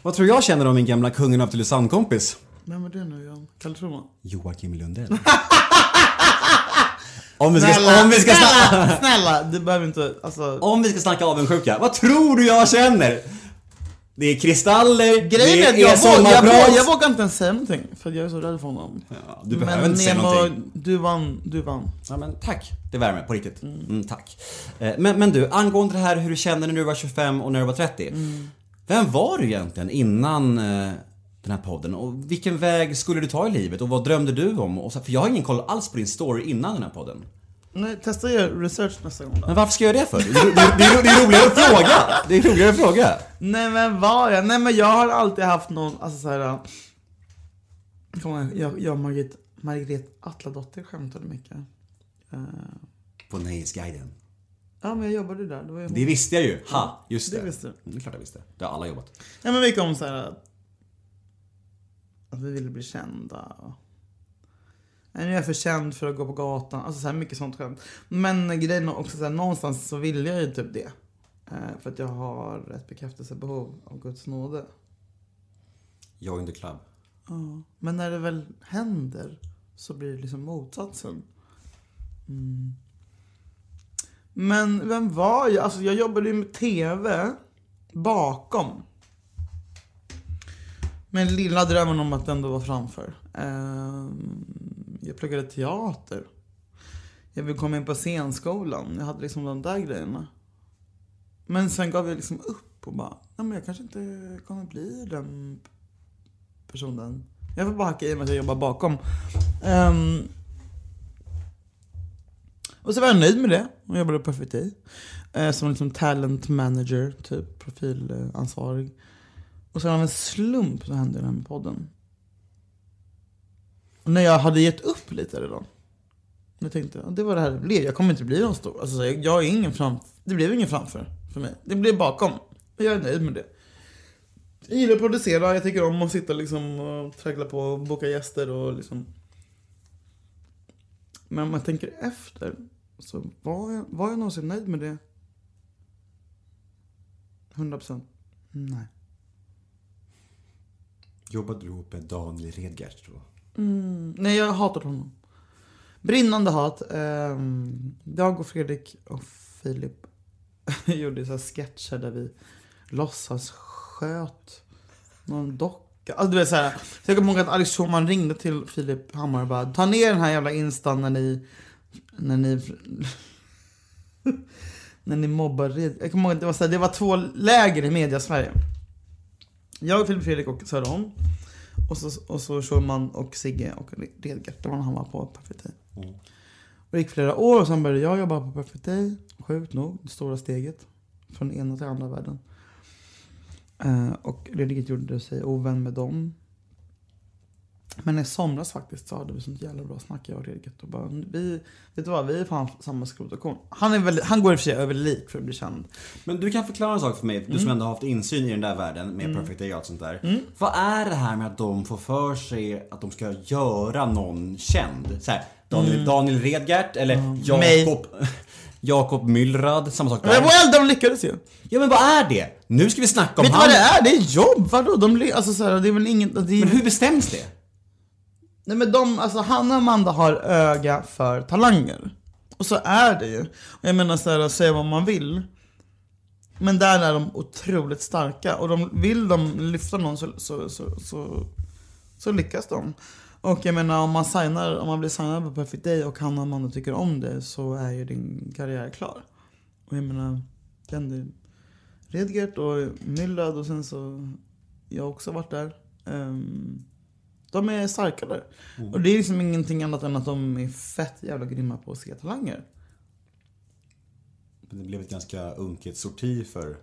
Vad tror jag känner om min gamla kungen av Tylösand-kompis? Vem är det nu Jan? Kalle Schulman? Joakim Lundell. <laughs> om, vi ska, om, vi ska snälla, snälla, du behöver inte, alltså. om vi ska snacka avundsjuka, vad tror du jag känner? Det är kristaller, Grejen är att det är jag, vågar, jag, jag vågar inte ens säga någonting. För jag är så rädd för honom. Ja, du behöver Men inte säga Nemo, någonting. du vann, du vann. Ja men tack, det värmer på riktigt. Mm, tack. Eh, Men, men du, angående det här hur du kände när du var 25 och när du var 30. Vem var du egentligen innan eh, den här podden? Och vilken väg skulle du ta i livet? Och vad drömde du om? Och så, för jag har ingen koll alls på din story innan den här podden. Nej, testa att göra research nästa gång då. Men varför ska jag göra det för? Det är, det är, det är, roligare att fråga! Det är roligare att fråga. Nej men var jag? Nej men jag har alltid haft någon, alltså såhär... Jag, kommer ihåg, jag, jag och Margret, Margret Atladotter skämtade mycket. Eh, På Nöjesguiden. ja men jag jobbade där. Det var Det visste jag ju. Ha, just det. Det visste du. Mm, Det är klart jag visste. Det har alla jobbat. Ja men mycket om såhär att, att vi ville bli kända. Och, Nej, nu är jag för känd för att gå på gatan. Alltså så här mycket sånt skämt. Men grejen är också så här, någonstans så vill jag ju typ det. Eh, för att jag har ett bekräftelsebehov av Guds nåde. Join the club. Ja, men när det väl händer så blir det liksom motsatsen. Mm. Men vem var jag? Alltså jag jobbade ju med TV bakom. Men lilla drömmen om att ändå vara framför. Ehm, jag pluggade teater. Jag ville komma in på scenskolan. Jag hade liksom de där grejerna. Men sen gav jag liksom upp och bara, nej men jag kanske inte kommer bli den personen. Jag får bara hacka i mig att jag jobbar bakom. Um, och så var jag nöjd med det och jobbade på FVT. Uh, eh, som liksom talent manager, typ profilansvarig. Och sen av en slump så hände det här med podden. När jag hade gett upp lite redan. Jag tänkte, det var det här det blev. Jag kommer inte bli någon stor. Alltså, jag, jag är ingen fram, det blev ingen framför för mig. Det blev bakom. Och jag är nöjd med det. Jag gillar att producera, jag tycker om att sitta liksom och traggla på och boka gäster och liksom. Men om man tänker efter, så var jag, var jag någonsin nöjd med det? 100% Nej. Jobbade du ihop med Daniel Redgert då? Mm, nej, jag hatar honom. Brinnande hat. Ehm, jag och Fredrik och Filip <laughs> gjorde så här sketcher där vi låtsas sköt någon docka. Alltså du vet såhär. Så jag kommer ihåg att Alex Schulman ringde till Filip Hammar och bara Ta ner den här jävla instan när ni När ni <laughs> När ni mobbar Red. Jag kommer ihåg att det var, så här, det var två läger i media Sverige. Jag, Filip Fredrik och Söderholm. Och så, och så Schulman och Sigge och Redgert. Det var när han var på PFT. Och det gick flera år och sen började jag jobba på PFT. Sjukt nog, det stora steget. Från ena till andra världen. Eh, och Redgert gjorde sig ovän med dem. Men i somras faktiskt så hade vi sånt jävla bra snack jag och Redget och bara, vi, vet du vad, vi är fan samma skrot och korn. Han, är väldigt, han går i och för sig över lik för att bli känd. Men du kan förklara en sak för mig, du som ändå har haft insyn i den där världen med Perfect Day och allt sånt där. Vad är det här med att de får för sig att de ska göra någon känd? Så här, Daniel, Daniel Redgert eller Jakob... <laughs> Jakob Myllrad, samma sak Men där. well, de lyckades ju. Ja men vad är det? Nu ska vi snacka om Vet du han. vad det är? Det är jobb, vadå? De, alltså, så här, det är väl inget... Det är, Men hur bestäms det? Nej men de, alltså Hanna och Amanda har öga för talanger. Och så är det ju. Och jag menar såhär, säga vad man vill. Men där är de otroligt starka. Och de, vill de lyfta någon så, så, så, så, så lyckas de. Och jag menar om man, signar, om man blir signad på Perfect Day och Hanna och Amanda tycker om det så är ju din karriär klar. Och jag menar, den är Redgert och Myllad och sen så, jag har också varit där. Um, de är starkare. Och det är liksom ingenting annat än att de är fett jävla grymma på att se talanger. Det blev ett ganska unket sorti för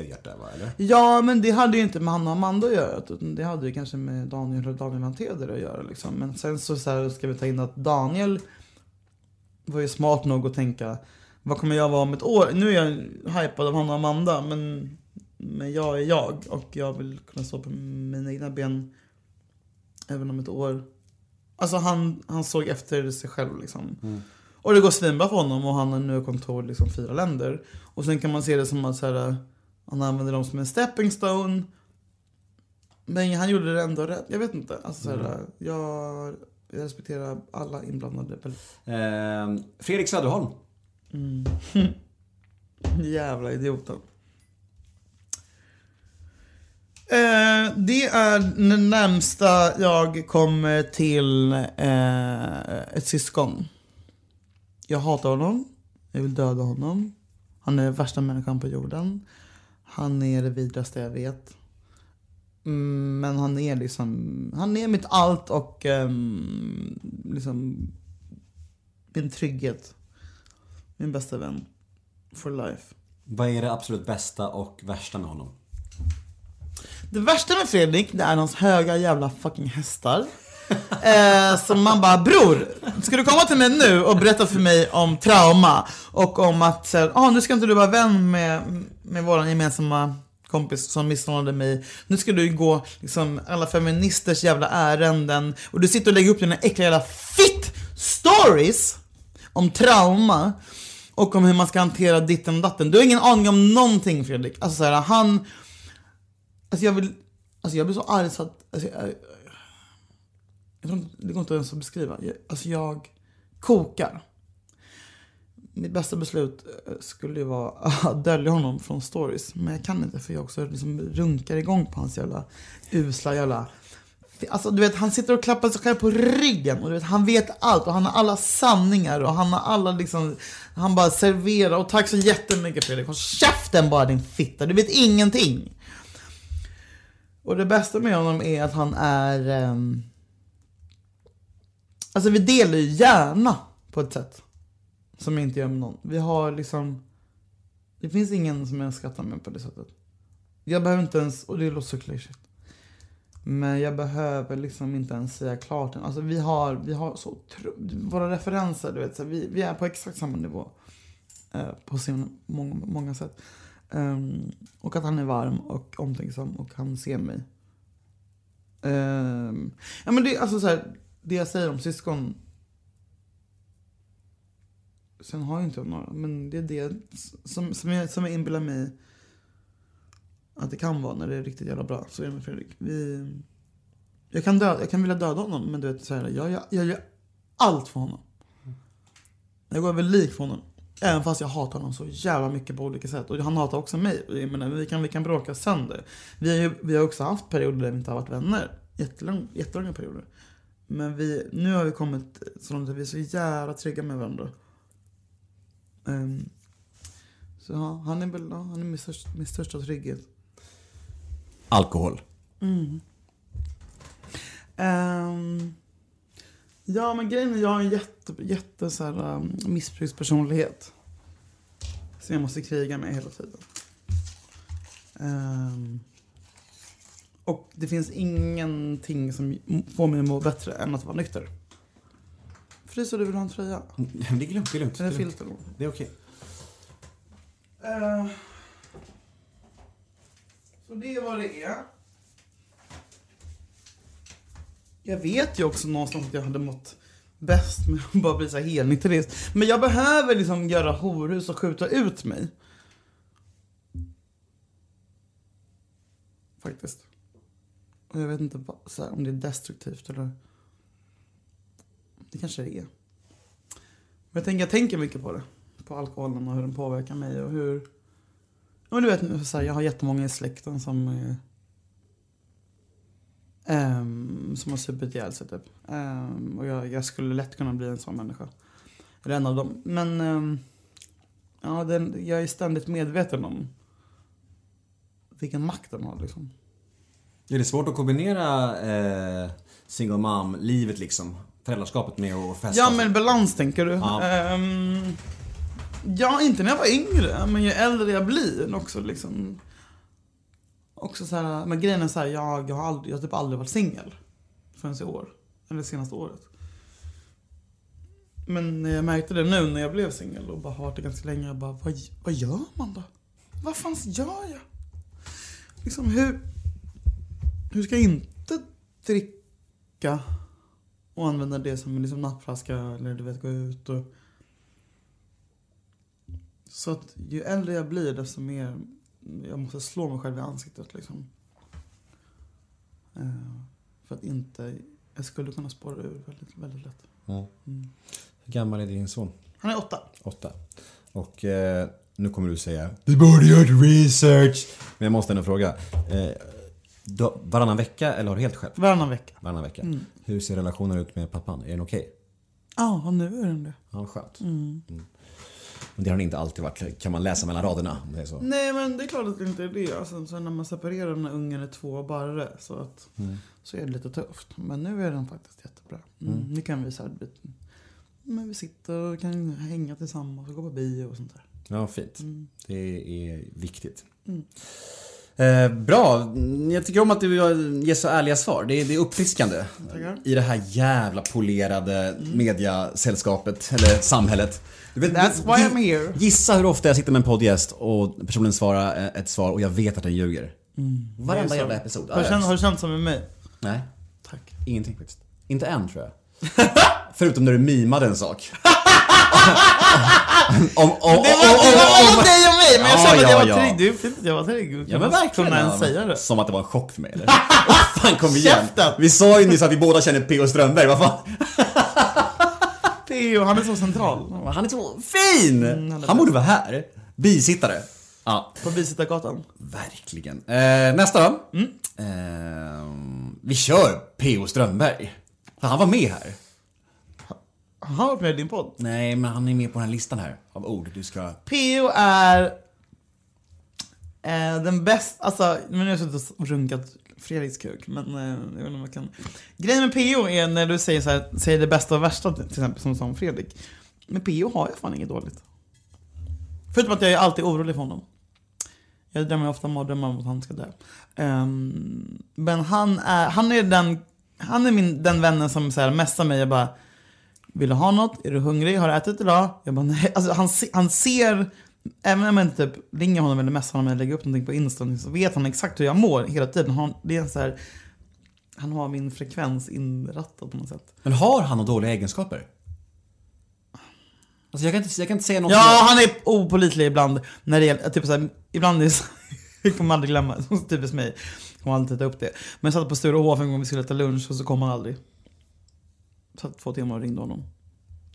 där va, eller? Ja, men det hade ju inte med Hanna och Amanda att göra. Utan det hade ju kanske med Daniel och Daniel Anteder att göra. Liksom. Men sen så, så här, ska vi ta in att Daniel var ju smart nog att tänka vad kommer jag vara om ett år? Nu är jag hypad av Hanna och Amanda men, men jag är jag och jag vill kunna stå på mina egna ben även om ett år. Alltså han, han såg efter sig själv liksom. Och det går svinbra för honom och han har nu kontor i liksom fyra länder. Och sen kan man se det som att så här, han använder dem som en stepping stone. Men han gjorde det ändå rätt. Jag vet inte. Alltså, så här, jag, jag respekterar alla inblandade. Eh, Fredrik Söderholm. <laughs> Jävla idioten. Eh, det är det närmsta jag kommer till eh, ett syskon. Jag hatar honom. Jag vill döda honom. Han är värsta människan på jorden. Han är det vidraste jag vet. Mm, men han är liksom, han är mitt allt och um, liksom min trygghet. Min bästa vän. For life. Vad är det absolut bästa och värsta med honom? Det värsta med Fredrik, det är hans höga jävla fucking hästar. <laughs> eh, som man bara, bror, ska du komma till mig nu och berätta för mig om trauma? Och om att, ah, nu ska inte du vara vän med, med våran gemensamma kompis som misshandlade mig. Nu ska du gå liksom, alla feministers jävla ärenden. Och du sitter och lägger upp dina äckliga jävla fitt stories om trauma. Och om hur man ska hantera ditten och datten. Du har ingen aning om någonting Fredrik. Alltså så här, han... Alltså jag vill... Alltså jag blir så arg så att... Alltså jag, jag tror inte, det går inte ens att beskriva. Jag, alltså jag kokar. Mitt bästa beslut eh, skulle ju vara <laughs> att dölja honom från stories. Men jag kan inte för jag också liksom runkar igång på hans jävla usla jävla... Alltså du vet, han sitter och klappar sig själv på ryggen och du vet, han vet allt och han har alla sanningar och han har alla liksom... Han bara serverar och tack så jättemycket Fredrik. Håll käften bara din fitta, du vet ingenting. Och det bästa med honom är att han är... Um... Alltså vi delar ju gärna på ett sätt. Som jag inte gör med någon. Vi har liksom... Det finns ingen som jag skrattar med på det sättet. Jag behöver inte ens, och det låter så klyschigt. Men jag behöver liksom inte ens säga klart än. Alltså vi har, vi har så otro, Våra referenser, du vet. Så vi, vi är på exakt samma nivå. Eh, på så många, många sätt. Um, och att han är varm och omtänksam och han ser mig. Um, ja men det, alltså så här, det jag säger om syskon. Sen har jag inte jag några, men det är det som, som, jag, som jag inbillar mig att det kan vara när det är riktigt jävla bra. Så är det med Fredrik. Vi, jag, kan döda, jag kan vilja döda honom, men du vet, så här, jag, jag, jag gör allt för honom. Jag går över lik för honom. Även fast jag hatar honom så jävla mycket på olika sätt. Och han hatar också mig. Jag menar, vi, kan, vi kan bråka sönder. Vi har, vi har också haft perioder där vi inte har varit vänner. Jättelång, jättelånga perioder. Men vi, nu har vi kommit så långt att vi är så jävla trygga med varandra. Ehm, så ja, han är, väl, han är min, största, min största trygghet. Alkohol. Ehm, ja men grejen är jag har en jätte, jätte så här, um, missbrukspersonlighet. Som jag måste kriga med hela tiden. Ehm, Och det finns ingenting som får mig att må bättre än att vara nykter. Fryser du vill ha en tröja? Det är lugnt, det är lugnt. Det är, lugnt. filter? Det är okej. Eh, så det är vad det är. Jag vet ju också någonstans att jag hade mått bäst med att bara bli så här helnykterist. Men jag behöver liksom göra horhus och skjuta ut mig. Faktiskt. Och jag vet inte så här, om det är destruktivt eller... Det kanske det är. Men jag tänker, jag tänker mycket på det. På alkoholen och hur den påverkar mig och hur... Ja, men du vet, så här, jag har jättemånga i släkten som... är ehm, som har supit ihjäl sig typ. Ehm, och jag, jag skulle lätt kunna bli en sån människa. Eller en av dem. Men... ehm, ja, den, jag är ständigt medveten om vilken makt den har liksom. Är det svårt att kombinera eh, single mom-livet liksom? Föräldraskapet med att festa? Ja men balans tänker du? Ja. Ja, inte när jag var yngre, men ju äldre jag blir också liksom. Också så här, men grejen är så här, jag, jag, har aldrig, jag har typ aldrig varit singel. Förrän i år. Eller senaste året. Men jag märkte det nu när jag blev singel och bara har varit det ganska länge. Jag bara, vad, vad gör man då? Vad fan gör jag? Liksom hur... Hur ska jag inte dricka och använda det som liksom nappflaska eller du vet gå ut och... Så att ju äldre jag blir desto mer jag måste slå mig själv i ansiktet liksom. Eh, för att inte, jag skulle kunna spåra ur väldigt, väldigt lätt. Ja. Hur gammal är din son? Han är åtta. Åtta. Och eh, nu kommer du säga Du borde gjort research! Men jag måste ändå fråga. Eh, då, varannan vecka eller har du helt själv? Varannan vecka. Varannan vecka. Mm. Hur ser relationen ut med pappan? Är den okej? Ja, nu är den det. Ja, skönt. Mm. Men det har den inte alltid varit, kan man läsa mellan raderna om det är så. Nej men det är klart att det inte är det. Alltså, så när man separerar när ungen är två barre så, att, Mm. så är det lite tufft. Men nu är den faktiskt jättebra. Mm. Mm. Nu kan vi så här, men vi sitter och kan hänga tillsammans och gå på bio och sånt där. Ja, fint. Mm. Det är viktigt. Mm. Eh, bra. Jag tycker om att du ger så ärliga svar. Det är, det är uppfriskande. Tackar. I det här jävla polerade mediasällskapet, eller samhället. Du vet, That's why I'm here. Gissa hur ofta jag sitter med en poddgäst och personen svarar eh, ett svar och jag vet att den ljuger. Varenda är så. jävla episod. Har du, känt, har du känt som med mig? Nej, Tack. ingenting faktiskt. Inte än tror jag. <laughs> Förutom när du mimade en sak. <laughs> om, om, om, om, Det var, det var om, mellan om, dig och mig, men jag Ja, kände att jag ja, var ja. trygg. Fint att jag var trygg. Ja men verkligen. Kunna ens ja. säga det. Som att det var en chock för mig eller? Åh, fan kom igen. Käften! Vi sa ju nyss att vi båda känner P.O. Strömberg, vad fan? <laughs> Theo, han är så central. Han är så fin! Mm, han borde vara här. Bisittare. Ja, På Bisittargatan. verkligen. Eh, nästa då. Eh, vi kör P.O. Strömberg. För han var med här. Han har varit med i din podd. Nej, men han är med på den här listan här av ord du ska... P.O. är eh, den bästa, alltså, men nu har jag suttit och runkat Fredriks kuk, men eh, jag vet inte om jag kan. Grejen med P.O. är när du säger så här, säger det bästa och värsta till exempel, som sa om Fredrik. Men P.O. har jag fan inget dåligt. Förutom att jag är alltid orolig för honom. Jag drömmer ofta mardrömmar om att han ska dö. Ehm, men han är, han är den, han är min, den vännen som så här, messar mig och bara vill du ha något? Är du hungrig? Har du ätit idag? Jag bara nej. Alltså, han, han ser, även om jag inte typ ringer honom eller messar honom eller lägger upp någonting på Insta så vet han exakt hur jag mår hela tiden. Han, det är så här, han har min frekvens inrattad på något sätt. Men har han några dåliga egenskaper? Alltså jag kan inte, jag kan inte säga något Ja, han är opålitlig ibland när det gäller, typ så här, ibland är det så, jag <laughs> kommer aldrig glömma, typiskt mig. Jag kommer aldrig ta upp det. Men jag satt på Sturehof en gång vi skulle äta lunch och så kom han aldrig. Satt två timmar och ringde honom.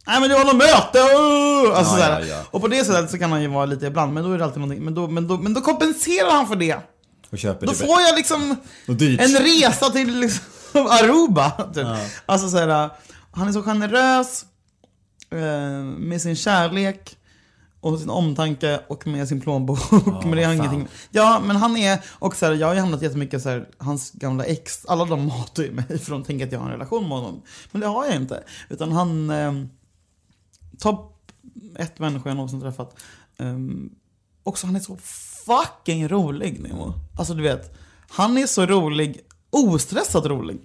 Nej men det var något möte! uh!" Alltså, Ja, ja, ja. Och på det sättet så kan han ju vara lite ibland, men då är det alltid någonting. Men då, men då, men då kompenserar han för det. och köper Då det får jag liksom en resa till liksom <laughs> Aruba. Typ. Alltså såhär, han är så generös eh, med sin kärlek och sin omtanke och med sin plånbok. <laughs> men det har ingenting. Ja, men han är och så här, jag har ju hamnat jättemycket så här, hans gamla ex, alla de hatar ju mig för de tänker att jag har en relation med honom. Men det har jag inte. Utan han, eh, topp ett människa jag någonsin träffat. Um, också han är så fucking rolig Nemo. Alltså du vet, Han är så rolig, ostressat rolig.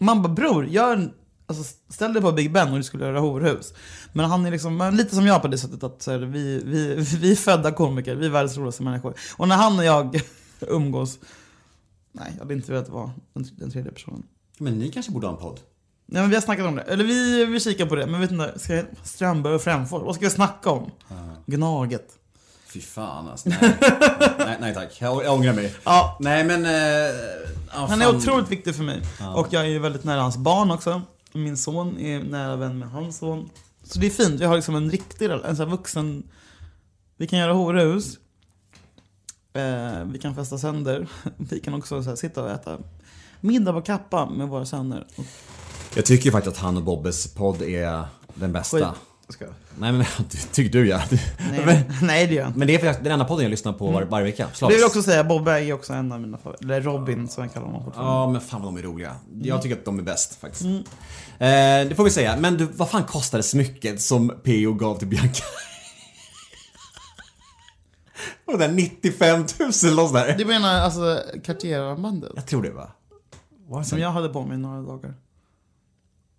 Man bara bror, gör alltså, ställ dig på Big Ben och du skulle göra horhus. Men han är liksom lite som jag på det sättet att här, vi, vi, vi är födda komiker, vi är världens roligaste människor. Och när han och jag <laughs> umgås, nej jag hade inte velat vara den, den tredje personen. Men ni kanske borde ha en podd? Nej men vi har snackat om det. Eller vi, vi kikar på det. Men vet inte, ska jag, Strömberg och Frändfors, vad ska vi snacka om? Gnaget. Fy fan alltså. Nej, <laughs> nej, nej tack. Jag, jag ångrar mig. Ja. Nej men... Ja, Han är otroligt viktig för mig. Och jag är ju väldigt nära hans barn också. Min son är nära vän med hans son. Så det är fint, vi har liksom en riktig, en sån vuxen... Vi kan göra horhus. Eh, vi kan festa sönder. <laughs> Vi kan också så här, sitta och äta middag på Kappa med våra söner. Jag tycker faktiskt att han och Bobbes podd är den bästa. skit. Ska jag? Nej men <laughs> det tycker du ja. Nej, Men, nej det gör jag inte. men det är faktiskt den enda podden jag lyssnar på var, varje vecka. Det Slaviskt. vill jag också säga, Bobbe är också en av mina favoriter. Eller Robin som jag kallar honom fortfarande. Ja men fan vad de är roliga. Jag tycker att de är bäst faktiskt. Eh, det får vi säga. Men du, vad fan kostade smycket som P.O. gav till Bianca? <laughs> Var det där 95 000 loss där? Du menar alltså Cartier-armbandet? Jag tror det va? Det? Som jag hade på mig några dagar.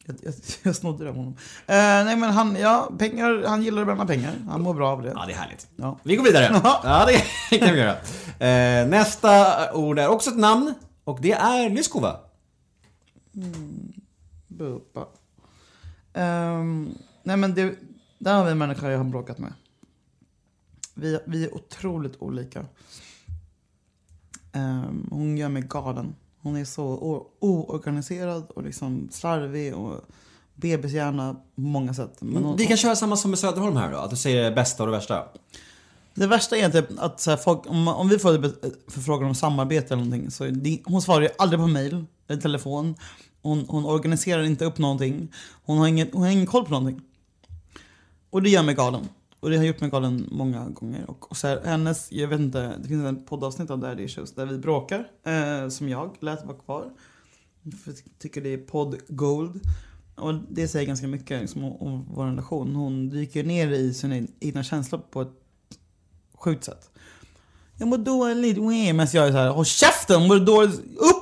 Jag, jag, <laughs> jag snodde det av honom. Eh, nej men han, ja, pengar, han gillar att bränna pengar. Han mår bra av det. Ja, det är härligt. Ja. Vi går vidare. <laughs> Ja. Ja, det <laughs> kan vi göra. Eh, nästa ord är också ett namn. Och det är Lyskova. Bupa. Ehm, nej men det, där har vi en människa jag har bråkat med. Vi, vi är otroligt olika. Ehm, hon gör mig galen. Hon är så oorganiserad och liksom slarvig och bebishjärna på många sätt. Men hon, Vi kan köra samma som med Söderholm här då. Att du säger det bästa och det värsta. Det värsta är typ att så här, folk, om, om vi får förfrågan om samarbete eller någonting så det, hon svarar ju aldrig på mail eller telefon. Hon, hon organiserar inte upp någonting. Hon har, ingen, hon har ingen koll på någonting. Och det gör mig galen. Och det har gjort mig galen många gånger. Och, och så här, hennes, jag vet inte, det finns en poddavsnitt av Daddy Issues där vi bråkar. Eh, som jag lät vara kvar. För jag tycker det är podd gold. Och det säger ganska mycket liksom, om, om vår relation. Hon dyker ner i sina egna känslor på ett sjukt sätt. Jag mår dåligt, Medan men jag är såhär, håll käften, mår du dåligt,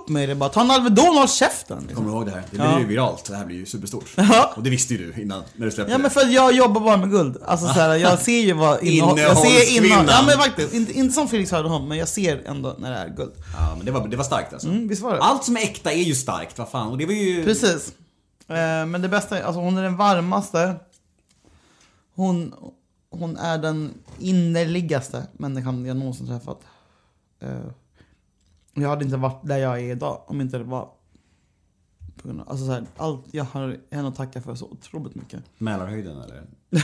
med det bara, ta en Alvedon och håll käften. Liksom. Kommer du ihåg det här? Det blir Ja. ju viralt. Det här blir ju superstort. Ja. Och det visste ju du innan när du släppte Ja men för att jag jobbar bara med guld. Alltså såhär, jag ser ju vad innehåll, jag ser innehåll, Ja men faktiskt, inte, inte som Felix Söderholm, men jag ser ändå när det är guld. Ja, men det var, det var starkt alltså. Mm, visst var det? Allt som är äkta är ju starkt, vad fan. Och det var ju... Precis. Eh, men det bästa är, alltså hon är den varmaste. Hon, hon är den innerligaste människan jag någonsin träffat. Eh, jag hade inte varit där jag är idag om inte det var på grund av, alltså så här, allt jag har henne att tacka för så otroligt mycket. Mälarhöjden eller? <laughs>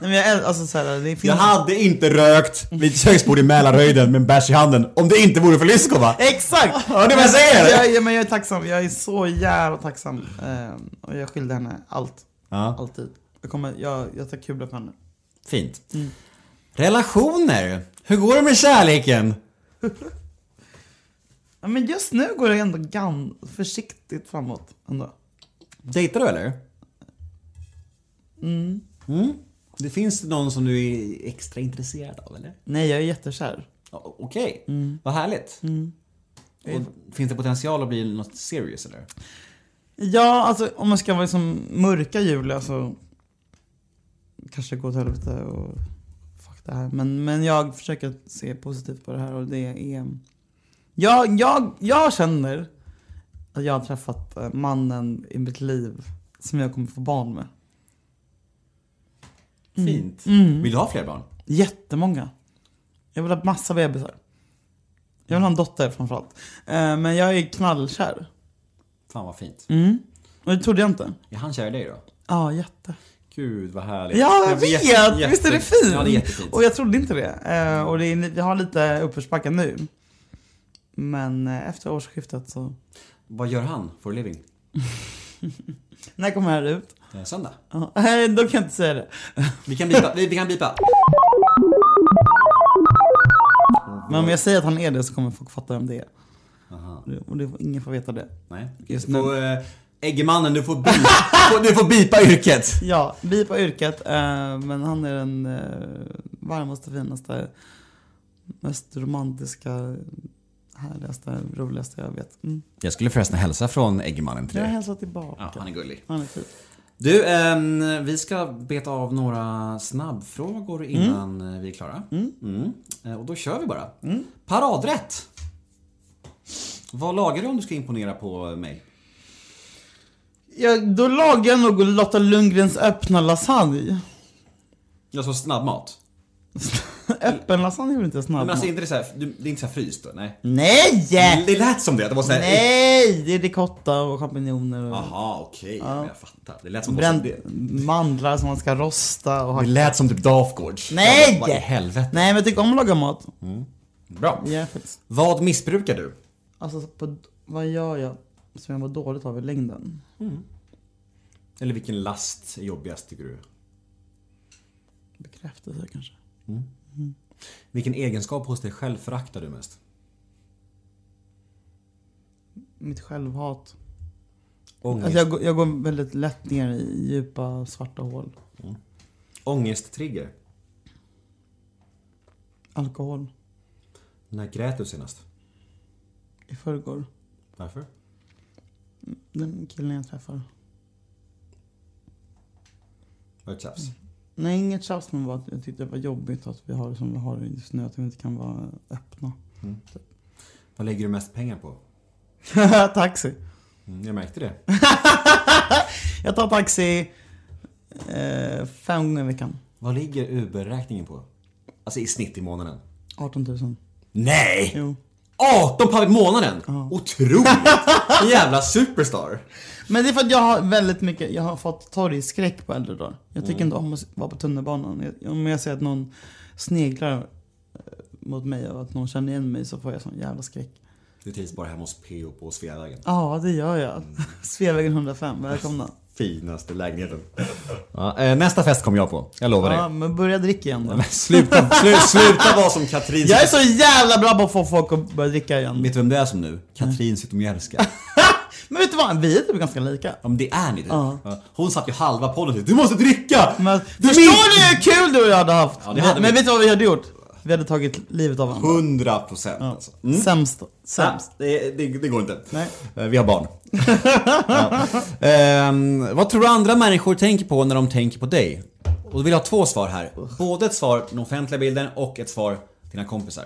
Nej, men jag, alltså så här, det finns... Jag hade inte rökt vid ett köksbord i Mälarhöjden med en bärs i handen om det inte vore för Lyskova. Exakt! Det är vad jag säger! Jag, jag, men jag är tacksam, jag är så jävla tacksam. Eh, och jag skyllde henne allt, Ja, alltid. Jag, kommer, jag, jag tar kula för henne. fint. Relationer. Hur går det med kärleken? <laughs> Ja, men just nu går det ändå gan försiktigt framåt. Ändå. Dejtar du eller? Mm. Det finns någon som du är extra intresserad av eller? Nej, jag är jättekär. Okej, vad härligt. Och finns det potential att bli något serious eller? Ja, alltså om man ska vara liksom mörka Julia så kanske det går åt helvete och det här. Men, men jag försöker se positivt på det här och det är... Jag, jag, jag känner att jag har träffat eh, mannen i mitt liv som jag kommer få barn med. Fint. Vill du ha fler barn? Jättemånga. Jag vill ha massa bebisar. Jag vill ha en dotter framförallt. Eh, Men jag är knallkär. Fan vad fint. Mm. Och det trodde jag inte. Är han kär i dig då? Ja, jätte. Gud vad härligt. Ja, jag vet! jätte- Visst är det fint? Ja, det är jättefint. Och jag trodde inte det. Eh, och det är, vi har lite uppförsbacke nu. Men eh, efter årsskiftet så... Vad gör han for a living? <laughs> När kommer det här ut? Eh, Söndag. Nej, då kan jag inte säga det. Vi kan bipa. vi, vi kan bipa. Men om jag säger att han är det så kommer folk fatta vem det är. Och det, ingen får veta det. Nej. Just får, eh, Eggemannen, du får, bipa, <laughs> du får- bipa yrket. Ja, vi på yrket. Eh, men han är den eh, varmaste, finaste mest romantiska, härligaste, roligaste jag vet. Mm. Jag skulle förresten hälsa från Äggmannen till Jag dig. hälsar tillbaka. Ja, han är gullig. Han är fin. Du, ehm, vi ska beta av några snabbfrågor innan eh, vi är klara. Mm. Eh, Och då kör vi bara. Paradrätt! Vad lagar du om du ska imponera på mig? Ja, då lagar jag nog Lotta Lundgrens öppna lasagne. Alltså snabbmat? <laughs> Öppen lasagne är väl inte Men snabb alltså inte det så här, det är inte så här fryst? Nej? Nej! Det lät som det, det var så här... Nej! Det är ricotta och champinjoner och Jaha, okej. Men Jag fattar. Det lät som... bränd det, mandlar som man ska rosta och ha... det lät som typ Dafgårds. Nej! Vad i helvete? Nej men jag tycker om att laga mat. Bra. Ja. Vad missbrukar du? Alltså, på, vad gör jag som jag mår dåligt av i längden? Eller vilken last är jobbigast tycker du? Bekräftelse kanske. Vilken egenskap hos dig själv föraktar du mest? Mitt självhat. Ångest, Alltså jag, går- jag går väldigt lätt ner i djupa svarta hål. Ångesttrigger. Alkohol. När grät du senast? I förrgår. Varför? Den killen jag träffar. Var det tjafs? Nej, inget tjafs men bara jag tyckte det var jobbigt att vi har det som vi har det just nu. Att vi inte kan vara öppna. Vad lägger du mest pengar på? <laughs> taxi. Mm, jag märkte det. <laughs> Jag tar taxi eh, fem gånger i veckan. Vad ligger Uber-räkningen på? Alltså i snitt i månaden? 18 000. Nej! Jo. 18 papp i månaden! Otroligt! En jävla superstar! Men det är för att jag har väldigt mycket, jag har fått torgskräck på äldre dagar. Jag tycker inte om att vara på tunnelbanan. Om jag ser att någon sneglar eh, mot mig och att någon känner igen mig så får jag sån jävla skräck. Du trivs bara hemma hos P.O. på Sveavägen. Ja, det gör jag. <laughs> Sveavägen 105, välkomna. Finaste lägenheten. Ja, eh, nästa fest kommer jag på. Jag lovar Ja, dig. men börja dricka igen då. Men <laughs> sluta, slu, sluta vara som Katrin. Jag är så jävla bra på att få folk att börja dricka igen. Vet du vem det är som nu? Katrin Zytomierska. <laughs> Men vet du vad? Vi är typ ganska lika. Ja men det är ni typ. Ja. Hon satt ju halva podden till Du måste dricka! Men, Du förstår minns- ni hur kul du och jag hade haft? Ja, hade men vi. vet du vad vi hade gjort? Vi hade tagit livet av varandra. 100 procent Ja. alltså. Mm. Sämst. Sämst. Det, det, det går inte. Nej. Eh, Vi har barn. <laughs> ja. Ehm, vad tror du andra människor tänker på när de tänker på dig? Och då vill jag ha två svar här. Både ett svar den offentliga bilden och ett svar till dina kompisar.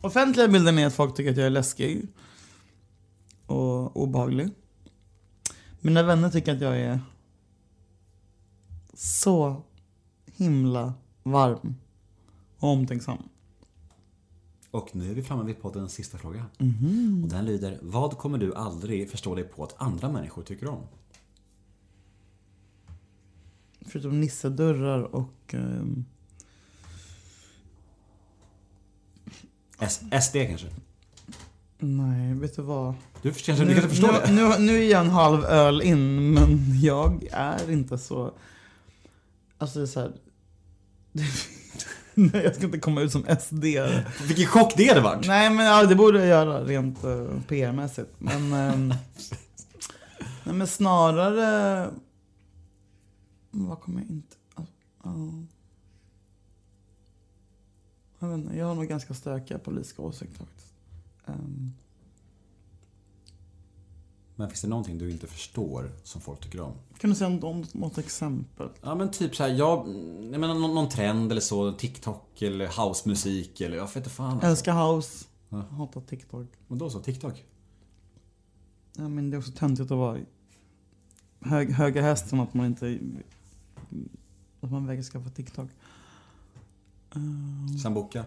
Offentliga bilden är att folk tycker att jag är läskig. Och obehaglig. Mina vänner tycker att jag är så himla varm omtänksam. Och nu är vi framme vid poddens sista fråga. Och den lyder, vad kommer du aldrig förstå dig på att andra människor tycker om? Förutom nissedörrar och... ehm, S- SD kanske? nej, vet du vad? Du kanske, kanske förstår nu, det? Nu, nu är jag en halv öl in, men jag är inte så... Alltså det är så här... <laughs> <laughs> Nej, jag ska inte komma ut som SD. Vilken chock det hade varit! Nej, men ja, det borde jag göra rent uh, PR-mässigt. Men, <laughs> ehm, nej, men snarare... Vad kommer jag inte... ja. jag vet inte, jag har nog ganska stökiga politiska åsikter faktiskt. Ehm, Men finns det någonting du inte förstår som folk tycker om? kan du säga något, något exempel? Ja men typ såhär, jag, jag menar någon, någon trend eller så, TikTok eller housemusik eller jag vet inte fan alltså. Älskar house. Hatar TikTok. Men då så, TikTok? Ja, men det är också töntigt att vara hög, höga hästen att man inte... Att man vägrar skaffa TikTok. Um, Sambuca?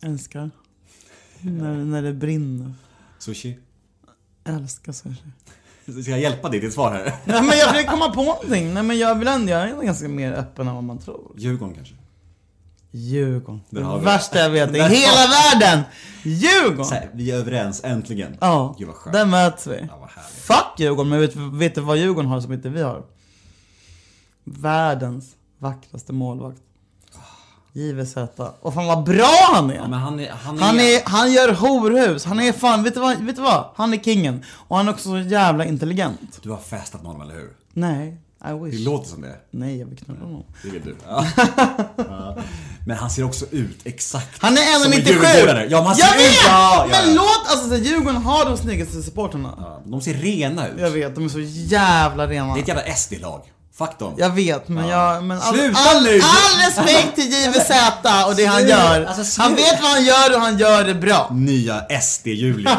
älskar. <laughs> när, när det brinner. Sushi? Älskar sushi. Ska jag hjälpa dig till ett svar här? <laughs> Nej men jag försöker komma på någonting. Nej men jag vill ändå, jag är ganska mer öppen än vad man tror. Djurgården kanske? Djurgården. Det det. värsta jag vet i <laughs> hela världen! Djurgården! Så här, vi är överens, äntligen. Ja, Gud vad skönt. där möts vi. Ja, vad härligt. Fuck Djurgården, men vet, vet du vad Djurgården har som inte vi har? Världens vackraste målvakt. JVZ. Och fan vad bra han är! Ja, han är, han är... Han, är, han gör horhus, han är fan, vet du, vad, vet du vad? Han är kingen. Och han är också så jävla intelligent. Du har festat med honom, eller hur? Nej, I Det wish. låter som det. Nej, jag vill knulla honom. Det vill du. Ja. Ja. <laughs> Men han ser också ut exakt Han är som en 1,97! djurgårdare. Ja, men han jag ser vet! ut... Ja, ja, Men låt, alltså Djurgården har de snyggaste supportrarna. Ja, De ser rena ut. Jag vet, de är så jävla rena. Det är ett jävla SD-lag. Fuck dem. Jag vet, men jag... Men all, Sluta all, nu! all respekt till JVZ och det han gör. alltså, han vet vad han gör och han gör det bra. Nya SD-Julian.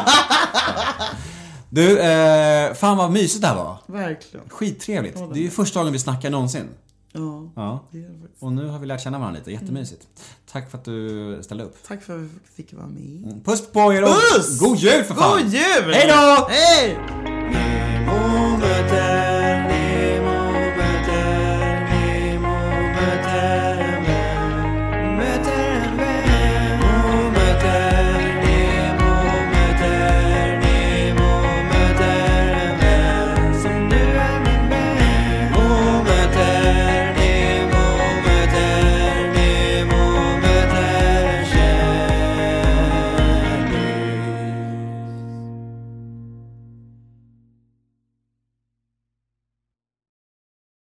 <laughs> du, eh, fan vad mysigt det här var. Verkligen. Skittrevligt. Det är ju första gången vi snackar någonsin. Ja, Ja. det är det faktiskt. Och nu har vi lärt känna varandra lite. Jättemysigt. Tack för att du ställde upp. Tack för att vi fick vara med. Puss på er och Puss! god jul för fan! God jul! Hej då! Hej!